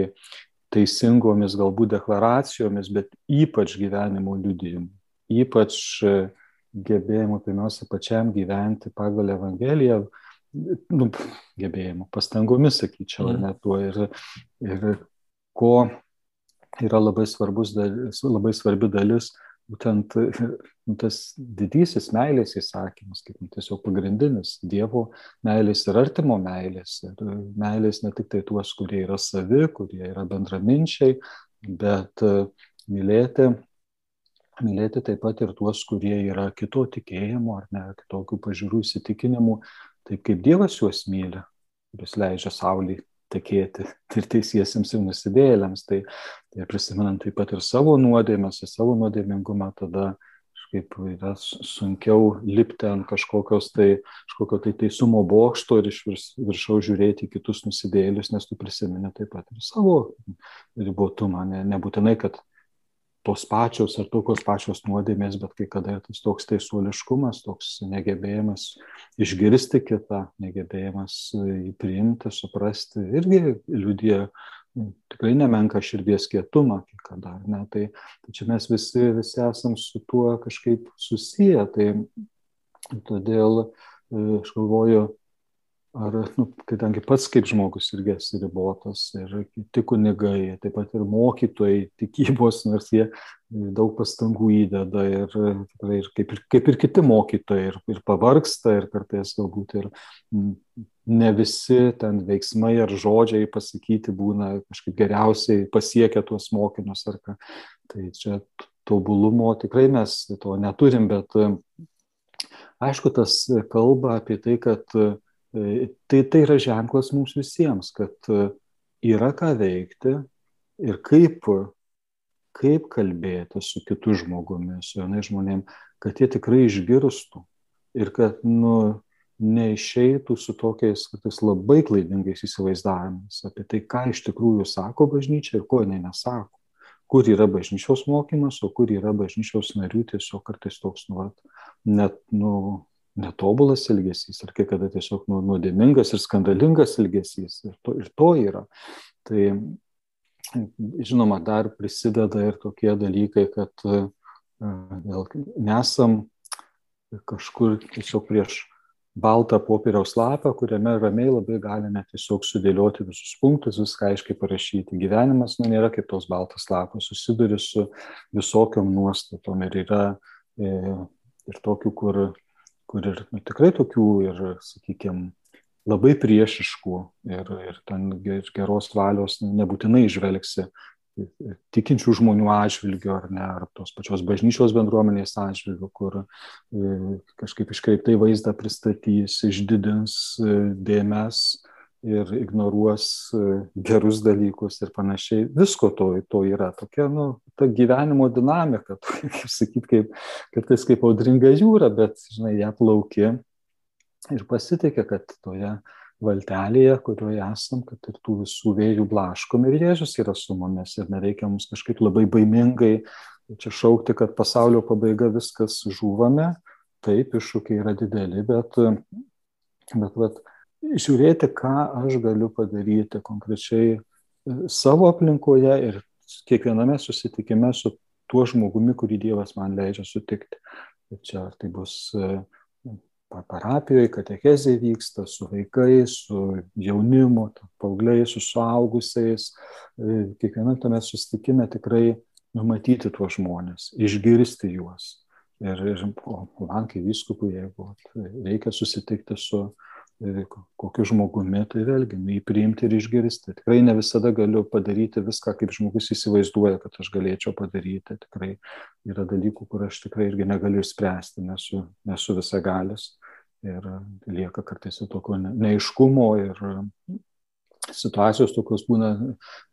teisingomis galbūt deklaracijomis, bet ypač gyvenimo liudijimu. Ypač e, gebėjimu pirmiausia pačiam gyventi pagal Evangeliją, nu, gebėjimų, pastangomis, sakyčiau, mm. net tuo. Ir, ir ko yra labai, svarbus, labai svarbi dalis, būtent nu, tas didysis meilės įsakymas, kaip nu, tiesiog pagrindinis Dievo meilės ir artimo meilės. Ir meilės ne tik tai tuos, kurie yra savi, kurie yra bendraminčiai, bet mylėti mylėti taip pat ir tuos, kurie yra kito tikėjimo ar ne, kitokių pažiūrų įsitikinimų, taip kaip Dievas juos myli, kuris leidžia Saulį tekėti ir teisiesiems ir nusidėlėms. Tai, tai prisimenant taip pat ir savo nuodėmės, ir savo nuodėmingumą, tada kažkaip yra sunkiau lipti ant kažkokios tai, kažkokio tai teisumo bokšto ir iš viršaus žiūrėti kitus nusidėlius, nes tu prisimeni taip pat ir savo ribotumą. Ne, nebūtinai, kad tos pačios ar tokios pačios nuodėmės, bet kai kada tas toks teisuoliškumas, toks negebėjimas išgirsti kitą, negebėjimas jį priimti, suprasti, irgi nu, tikrai nemenka širdies kietumą, kai kada. Ne? Tai, tai čia mes visi, visi esam su tuo kažkaip susiję. Tai todėl e, aš galvoju, ar, nu, kadangi pats kaip žmogus irgi esi ribotas ir kiti kunigai, taip pat ir mokytojai tikybos, nors jie daug pastangų įdeda ir, tikrai, ir, kaip, ir kaip ir kiti mokytojai ir, ir pavargsta ir kartais galbūt ir ne visi ten veiksmai ar žodžiai pasakyti būna kažkaip geriausiai pasiekia tuos mokinius ar ką. Tai čia tobulumo tikrai mes to neturim, bet aišku, tas kalba apie tai, kad tai, tai yra ženklas mums visiems, kad yra ką veikti ir kaip, kaip kalbėti su kitu žmogumi, su jaunai žmonėm, kad jie tikrai išgirstų ir kad nu, neišeitų su tokiais kartais labai klaidingais įsivaizdavimais apie tai, ką iš tikrųjų sako bažnyčia ir ko jinai nesako. Kur yra bažnyčios mokymas, o kur yra bažnyčios narių tiesiog kartais toks nu, net, nu, netobulas elgesys, ar kai kada tiesiog nu, nuodėmingas ir skandalingas elgesys. Ir to, ir to yra. Tai žinoma, dar prisideda ir tokie dalykai, kad vėl nesam kažkur tiesiog prieš baltą popieriaus lapą, kuriame ramiai labai galime tiesiog sudėlioti visus punktus, viską aiškiai parašyti. Gyvenimas nu, nėra kaip tos baltas lapas, susiduri su visokiom nuostatom ir yra e, ir tokių, kur, kur ir nu, tikrai tokių ir, sakykime, labai priešiškų ir, ir ten geros valios nebūtinai išvelgsi tikinčių žmonių atžvilgiu ar ne, ar tos pačios bažnyčios bendruomenės atžvilgiu, kur e, kažkaip iškreiptai vaizdą pristatys, išdidins e, dėmes ir ignoruos e, gerus dalykus ir panašiai. Visko to, to yra. Tokia, nu, ta gyvenimo dinamika, tokia, kaip sakyt, kaip, kartais kaip audringa jūra, bet, žinai, ją plauki ir pasitikė, kad toje valtelėje, kurioje esam, kad ir tų visų vėjų blaškom ir Jėzus yra su mumis ir nereikia mums kažkaip labai baimingai čia šaukti, kad pasaulio pabaiga viskas žūvame. Taip, iššūkiai yra dideli, bet, bet vat, žiūrėti, ką aš galiu padaryti konkrečiai e, savo aplinkoje ir kiekviename susitikime su tuo žmogumi, kurį Dievas man leidžia sutikti. Čia ar tai bus uh, parapijoje katechezė vyksta su vaikais, su jaunimu, paaugliais, su suaugusiais. E, kiekviename tame susitikime tikrai numatyti tuos žmonės, išgirsti juos. Ir, ir man kaip vyskupui, jeigu reikia susitikti su e, kokiu žmogumi, tai vėlgi nu, jį priimti ir išgirsti. Tikrai ne visada galiu padaryti viską, kaip žmogus įsivaizduoja, kad aš galėčiau padaryti. Tikrai yra dalykų, kur aš tikrai irgi negaliu išspręsti, nesu, nesu visagalis ir lieka kartais tokio neiškumo ir situacijos tokios būna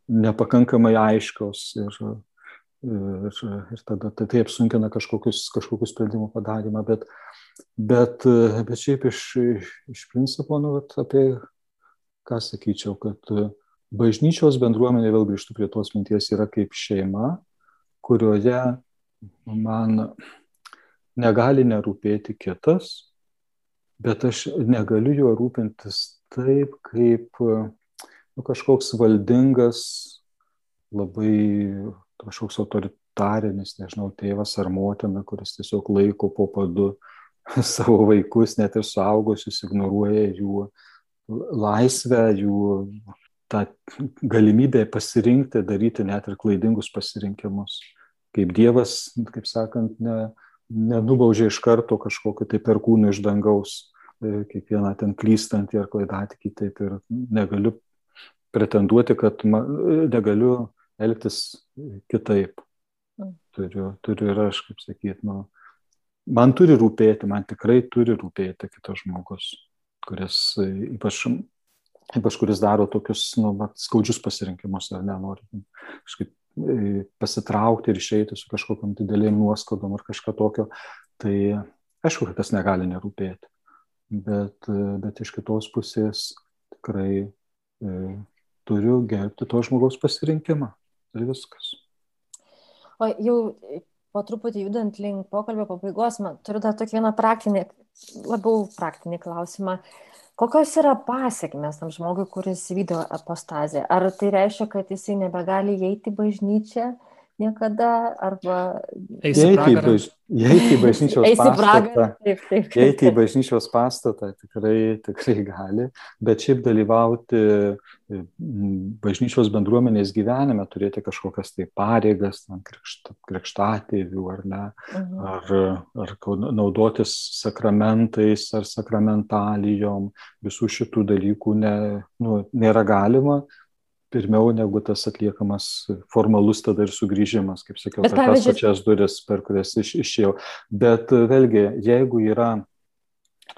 nepakankamai aiškios ir, ir, ir tada tai, tai apsunkina kažkokius, kažkokius sprendimų padarimą, bet, bet, bet šiaip iš, iš principo, nu, apie ką sakyčiau, kad bažnyčios bendruomenė, vėl grįžtų prie tos minties, yra kaip šeima, kurioje man negali nerūpėti kitas, bet aš negaliu juo rūpintis taip, kaip nu, kažkoks valdingas, labai kažkoks autoritarinis, nežinau, tėvas ar motina, kuris tiesiog laiko po padu savo vaikus, net ir suaugusius, ignoruoja jų laisvę, jų tą galimybę pasirinkti, daryti net ir klaidingus pasirinkimus. Kaip Dievas, kaip sakant, ne, nenubaužė iš karto kažkokiu tai perkūnu iš dangaus e, kiekvieną ten klystantį ar klaidatikį, taip ir negaliu pretenduoti, kad ma, negaliu elgtis kitaip. Mm. Turiu, turiu ir aš, kaip sakyt, nu, man turi rūpėti, man tikrai turi rūpėti kitas žmogus, kuris ypač, ypač kuris daro tokius nu, skaudžius pasirinkimus ar nenori kažkaip E, pasitraukti ir išeiti su kažkokiam didelėm nuoskaudom ar kažką tokio, tai aišku, kad tas negali nerūpėti. Bet, e, bet iš kitos pusės tikrai e, turiu gerbti to žmogaus pasirinkimą. Tai viskas. O jau po truputį judant link pokalbio pabaigos, man turiu dar tokį vieną praktinį, labiau praktinį klausimą. Kokios yra pasiekmes tam žmogui, kuris vykdo apostazę? Ar tai reiškia, kad jisai nebegali įeiti bažnyčią niekada, arba... Eiti į, baž... Bažnyčios pastatą. Taip, taip. Eiti į bažnyčios pastatą tikrai, tikrai gali, bet šiaip dalyvauti bažnyčios bendruomenės gyvenime, turėti kažkokias tai pareigas, krikšt, krikštatėvių ar ne, mhm. ar, ar naudotis sakramentais ar sakramentalijom, visų šitų dalykų ne, nu, nėra galima pirmiau negu tas atliekamas formalus tada ir sugrįžimas, kaip sakiau, per tas pačias duris, per kurias iš, išėjau. Bet vėlgi, jeigu yra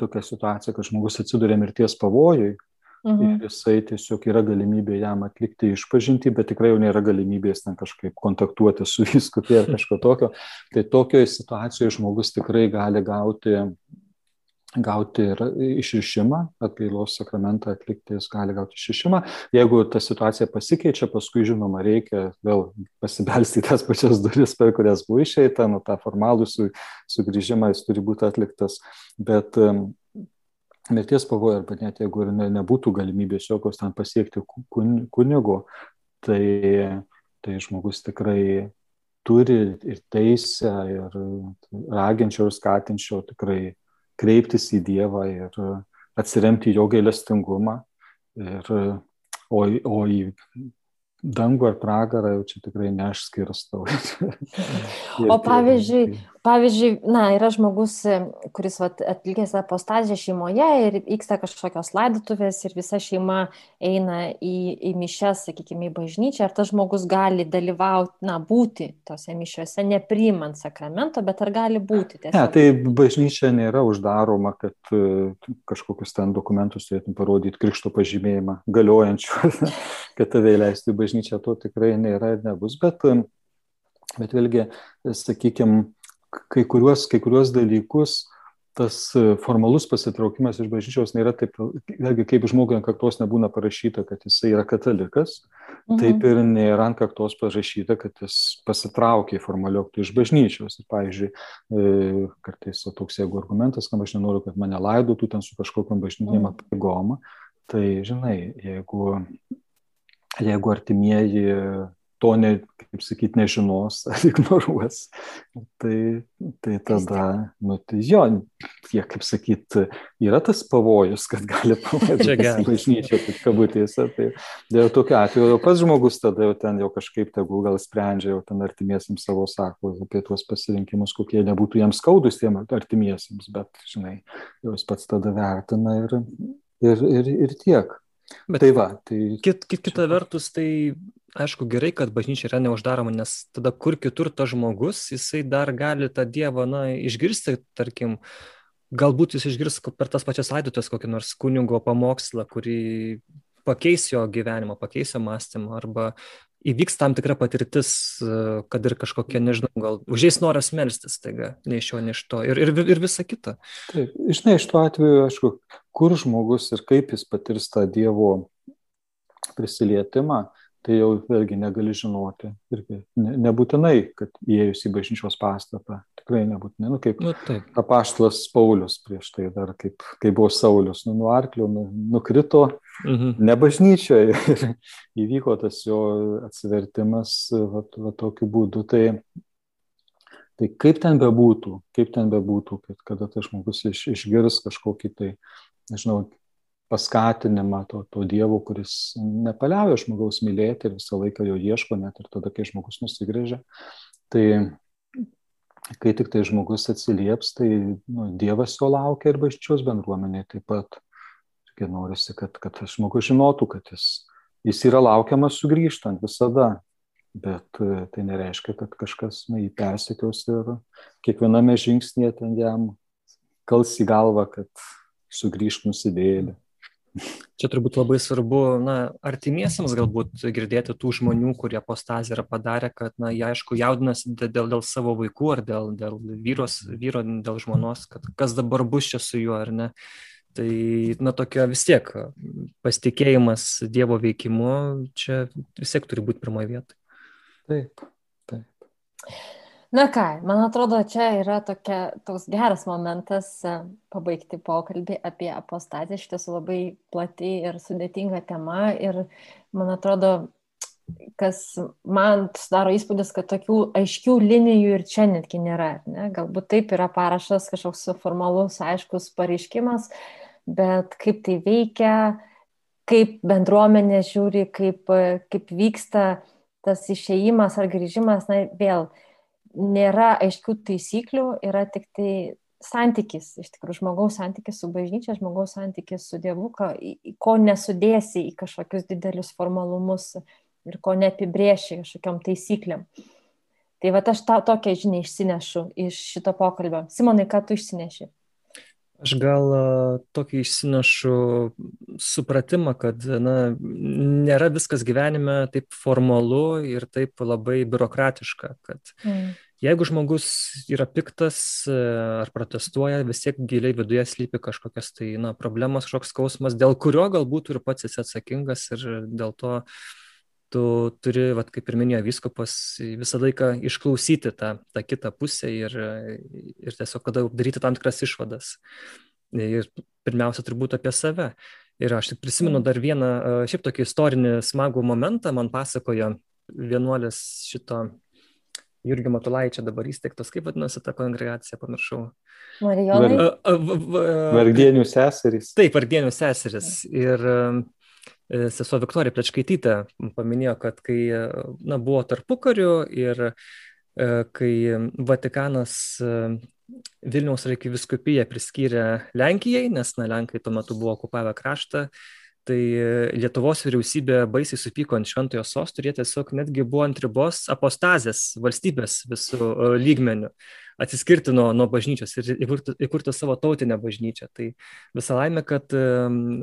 tokia situacija, kad žmogus atsiduria mirties pavojui. Mhm. Ir jisai tiesiog yra galimybė jam atlikti išpažinti, bet tikrai jau nėra galimybės ten kažkaip kontaktuoti su viskupė ar kažko tokio. Tai tokioje situacijoje žmogus tikrai gali gauti gauti ir išrišimą, atgailos sakramentą atlikti, jis gali gauti išrišimą. Jeigu ta situacija pasikeičia, paskui, žinoma, reikia vėl pasibelsti į tas pačias duris, per kurias buvo išeita, nu tą formalų su, sugrįžimą jis turi būti atliktas. Bet mirties pavojų, arba net jeigu ir ne, nebūtų galimybės jokios ten pasiekti kunigo, tai, tai žmogus tikrai turi ir teisę, ir raginčio, ir skatinčio tikrai kreiptis į Dievą ir atsiremti jo gailestingumą. Ir, o, o į dangų ar pragarą jau čia tikrai ne aš skirstau. o pavyzdžiui, pavyzdžiui, na, yra žmogus, kuris vat, atlikęs apostazę šeimoje ir vyksta kažkokios laidotuvės ir visa šeima eina į, į mišes, sakykime, į bažnyčią, ar tas žmogus gali dalyvauti, na, būti tose mišiuose, nepriimant sakramento, bet ar gali būti tiesiog? Ne, tai bažnyčia nėra uždaroma, kad uh, kažkokius ten dokumentus turėtum parodyti krikšto pažymėjimą galiojančių, kad tave įleistų į bažnyčią bažnyčia to tikrai nėra ir nebus, bet, bet vėlgi, sakykime, kai kuriuos, kai kuriuos dalykus tas formalus pasitraukimas iš bažnyčios nėra taip, vėlgi, kaip žmogui ant kaktos nebūna parašyta, kad jisai yra katalikas, mhm. taip ir nėra ant kaktos parašyta, kad jis pasitraukė formaliokti iš bažnyčios. Ir, pavyzdžiui, e, kartais toks jeigu argumentas, kad aš nenoriu, kad mane laidotų ten su kažkokiam bažnytiniam mhm. apigom, tai žinai, jeigu jeigu artimieji to, ne, kaip sakyti, nežinos ar ignoruos, tai, tai tada, nu, tai jo, jie, kaip sakyti, yra tas pavojus, kad gali pamatyti bažnyčią, taip kabutėse. Tai dėl tokio atveju jau pats žmogus tada jau ten jau kažkaip tegul gal sprendžia, jau ten artimiesiams savo sako apie tuos pasirinkimus, kokie nebūtų jiems skaudus tiem artimiesiams, bet, žinai, jau jis pats tada vertina ir, ir, ir, ir tiek. Bet tai va, tai... Kit, kit, kita vertus, tai aišku gerai, kad bažnyčia yra neuždaroma, nes tada kur kitur tas žmogus, jisai dar gali tą Dievą, na, išgirsti, tarkim, galbūt jis išgirs per tas pačias laidotės kokį nors kunigo pamokslą, kurį pakeis jo gyvenimą, pakeis jo mąstymą, arba įvyks tam tikra patirtis, kad ir kažkokia, nežinau, gal užės noras melstis, taiga, ne iš jo, ne iš to, ir, ir, ir visa kita. Taip, žinai, iš to atveju, aišku, kur žmogus ir kaip jis patirs tą Dievo prisilietimą, tai jau vėlgi negali žinoti. Irgi ne, nebūtinai, kad įėjus į bažnyčios pastatą, tikrai nebūtinai. Nu, kaip nu, apaštlas Paulius prieš tai dar, kaip, kaip buvo Saulis, nu, nuo arklio nu, nukrito, mhm. ne bažnyčioje ir įvyko tas jo atsivertimas va, va, tokiu būdu. Tai, tai kaip ten bebūtų, kaip ten bebūtų, kad kada tas žmogus iš, išgirs kažkokį tai nežinau, paskatinimą to, to Dievo, kuris nepaliauja žmogaus mylėti ir visą laiką jo ieško, net ir tada, kai žmogus nusigrėžia. Tai kai tik tai žmogus atsilieps, tai nu, Dievas jo laukia ir bažčios bendruomenė taip pat. Ir norisi, kad, kad žmogus žinotų, kad jis, jis yra laukiamas sugrįžtant visada, bet tai nereiškia, kad kažkas na, jį persekios ir kiekviename žingsnėje ten jam kals į galvą, kad sugrįžk nusidėlį. Čia turbūt labai svarbu, na, artimiesiams galbūt girdėti tų žmonių, kurie postazį yra padarę, kad, na, jie aišku jaudinasi dėl, dėl savo vaikų ar dėl, dėl vyros, vyro, dėl žmonos, kad kas dabar bus čia su juo ar ne. Tai, na, tokia vis tiek pasitikėjimas Dievo veikimu čia vis tiek turi būti pirmoje vietoje. Taip, taip. Na ką, man atrodo, čia yra tokia, toks geras momentas e, pabaigti pokalbį apie apostaziją. Iš tiesų labai plati ir sudėtinga tema. Ir man atrodo, kas man sudaro įspūdis, kad tokių aiškių linijų ir čia netgi nėra. Ne? Galbūt taip yra parašas kažkoks formalus, aiškus pareiškimas, bet kaip tai veikia, kaip bendruomenė žiūri, kaip, kaip vyksta tas išėjimas ar grįžimas, na vėl nėra aiškių taisyklių, yra tik tai santykis, iš tikrųjų, žmogaus santykis su bažnyčia, žmogaus santykis su Dievu, ko, ko nesudėsi į kažkokius didelius formalumus ir ko neapibrieši kažkokiam taisyklėm. Tai va aš tą tokią žinią išsinešu iš šito pokalbio. Simonai, ką tu išsineši? Aš gal tokį išsinešu supratimą, kad na, nėra viskas gyvenime taip formalu ir taip labai biurokratiška, kad mm. jeigu žmogus yra piktas ar protestuoja, vis tiek giliai viduje slypi kažkokias tai na, problemos, kažkoks skausmas, dėl kurio galbūt ir pats esi atsakingas ir dėl to tu turi, vat, kaip ir minėjo viskupas, visą laiką išklausyti tą, tą kitą pusę ir, ir tiesiog kada daryti tam tikras išvadas. Ir pirmiausia, turbūt apie save. Ir aš tik prisimenu mm. dar vieną, šiaip tokį istorinį smagų momentą, man pasakojo vienuolis šito Jurgio Matulaičio dabar įsteigtos, kaip vadinasi ta kongregacija, pamiršau. Marijonai. Vargdienių seserys. Taip, vargdienių seserys. Ir sesuo Viktorija Plečkaitytė paminėjo, kad kai na, buvo tarpukariu ir e, kai Vatikanas e, Vilniaus arkiviskupija priskyrė Lenkijai, nes na, Lenkai tuo metu buvo okupavę kraštą, tai Lietuvos vyriausybė baisiai supyko ant šventojo sostų ir jie tiesiog netgi buvo ant ribos apostazės valstybės visų lygmenių atsiskirti nuo, nuo bažnyčios ir įkurti, įkurti savo tautinę bažnyčią. Tai visą laimę, kad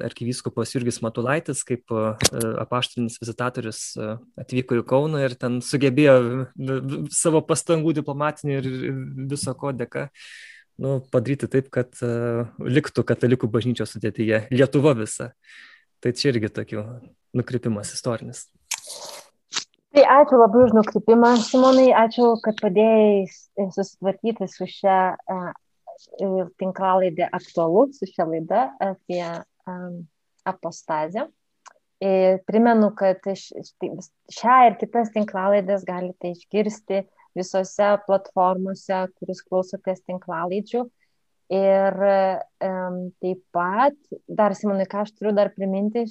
arkivyskupas Jurgis Matulaitis kaip e, apaštalinis vizitatorius e, atvyko į Kauną ir ten sugebėjo savo pastangų diplomatinių ir viso ko dėka nu, padaryti taip, kad liktų katalikų bažnyčios sudėtyje Lietuva visa. Tai čia irgi tokių nukrypimas istorinis. Tai ačiū labai už nukrypimą, Simonai, ačiū, kad padėjai susitvarkyti su šią uh, tinklalaidę aktualu, su šią laidą apie apostazę. Ir primenu, kad šią ir kitas tinklalaidės galite išgirsti visose platformose, kuris klausotės tinklalaidžių. Ir um, taip pat, dar Simonai, ką aš turiu dar priminti,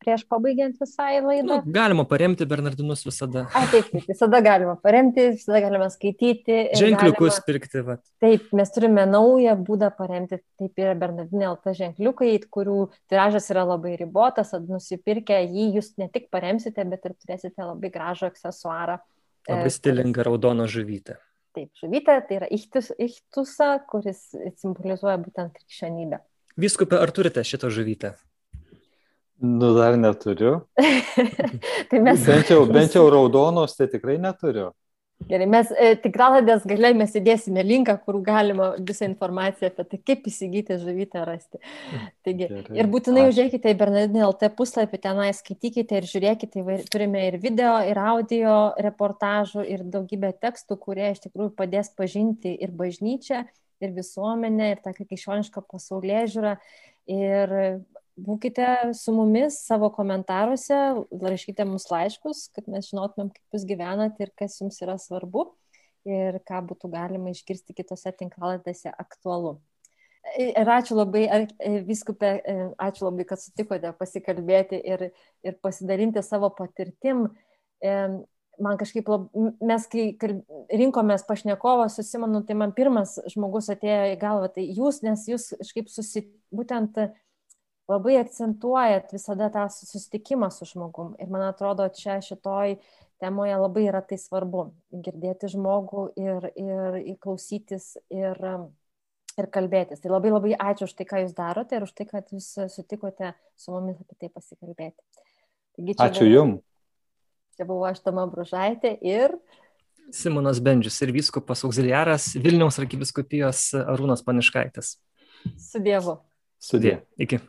prieš pabaigiant visai laidą? Nu, galima paremti Bernardinus visada. A, taip, taip, visada galima paremti, visada galima skaityti. Ženkliukus galima... pirkti. Vat. Taip, mes turime naują būdą paremti, taip yra Bernardinė LT ženkliukai, kurių tiražas yra labai ribotas, tad nusipirkę jį jūs ne tik paremsite, bet ir turėsite labai gražų aksesuarą. Labai stilingą raudoną žuvytę. Taip, žuvytė tai yra ichtus, ichtusa, kuris simbolizuoja būtent krikščionybę. Viskupė, ar turite šitą žuvytę? Nu, dar neturiu. tai mes... bent, jau, bent jau raudonos tai tikrai neturiu. Gerai, mes e, tikradės galiai mes įdėsime linką, kur galima visą informaciją apie tai, kaip įsigyti žuvytę rasti. Taigi, Gerai. ir būtinai Ačiū. užėkite į Bernardinį LT puslapį, tenai skaitykite ir žiūrėkite, turime ir video, ir audio reportažų, ir daugybę tekstų, kurie iš tikrųjų padės pažinti ir bažnyčią, ir visuomenę, ir tą krikščionišką pasaulyje žiūrą. Ir būkite su mumis savo komentaruose, rašykite mums laiškus, kad mes žinotumėm, kaip jūs gyvenate ir kas jums yra svarbu ir ką būtų galima išgirsti kitose tinklaladėse aktualu. Ir ačiū labai, e, viskupė, e, ačiū labai, kad sutikote pasikalbėti ir, ir pasidalinti savo patirtim. E, man kažkaip, lab, mes kai rinkomės pašnekovą su Simonu, tai man pirmas žmogus atėjo į galvą, tai jūs, nes jūs kažkaip susi, būtent labai akcentuojat visada tą susitikimą su žmogum. Ir man atrodo, čia šitoj temoje labai yra tai svarbu - girdėti žmogų ir, ir įklausytis ir, ir kalbėtis. Tai labai labai ačiū už tai, ką jūs darote ir už tai, kad jūs sutikote su mumis apie tai pasikalbėti. Taigi, ačiū buvo, Jums. Čia buvo aš Tama Bružaitė ir Simonas Bendžius ir vyskupas auxiliaras Vilniaus arkiviskupijos Arūnas Paniškaitis. Su Dievu. Sudė. Iki.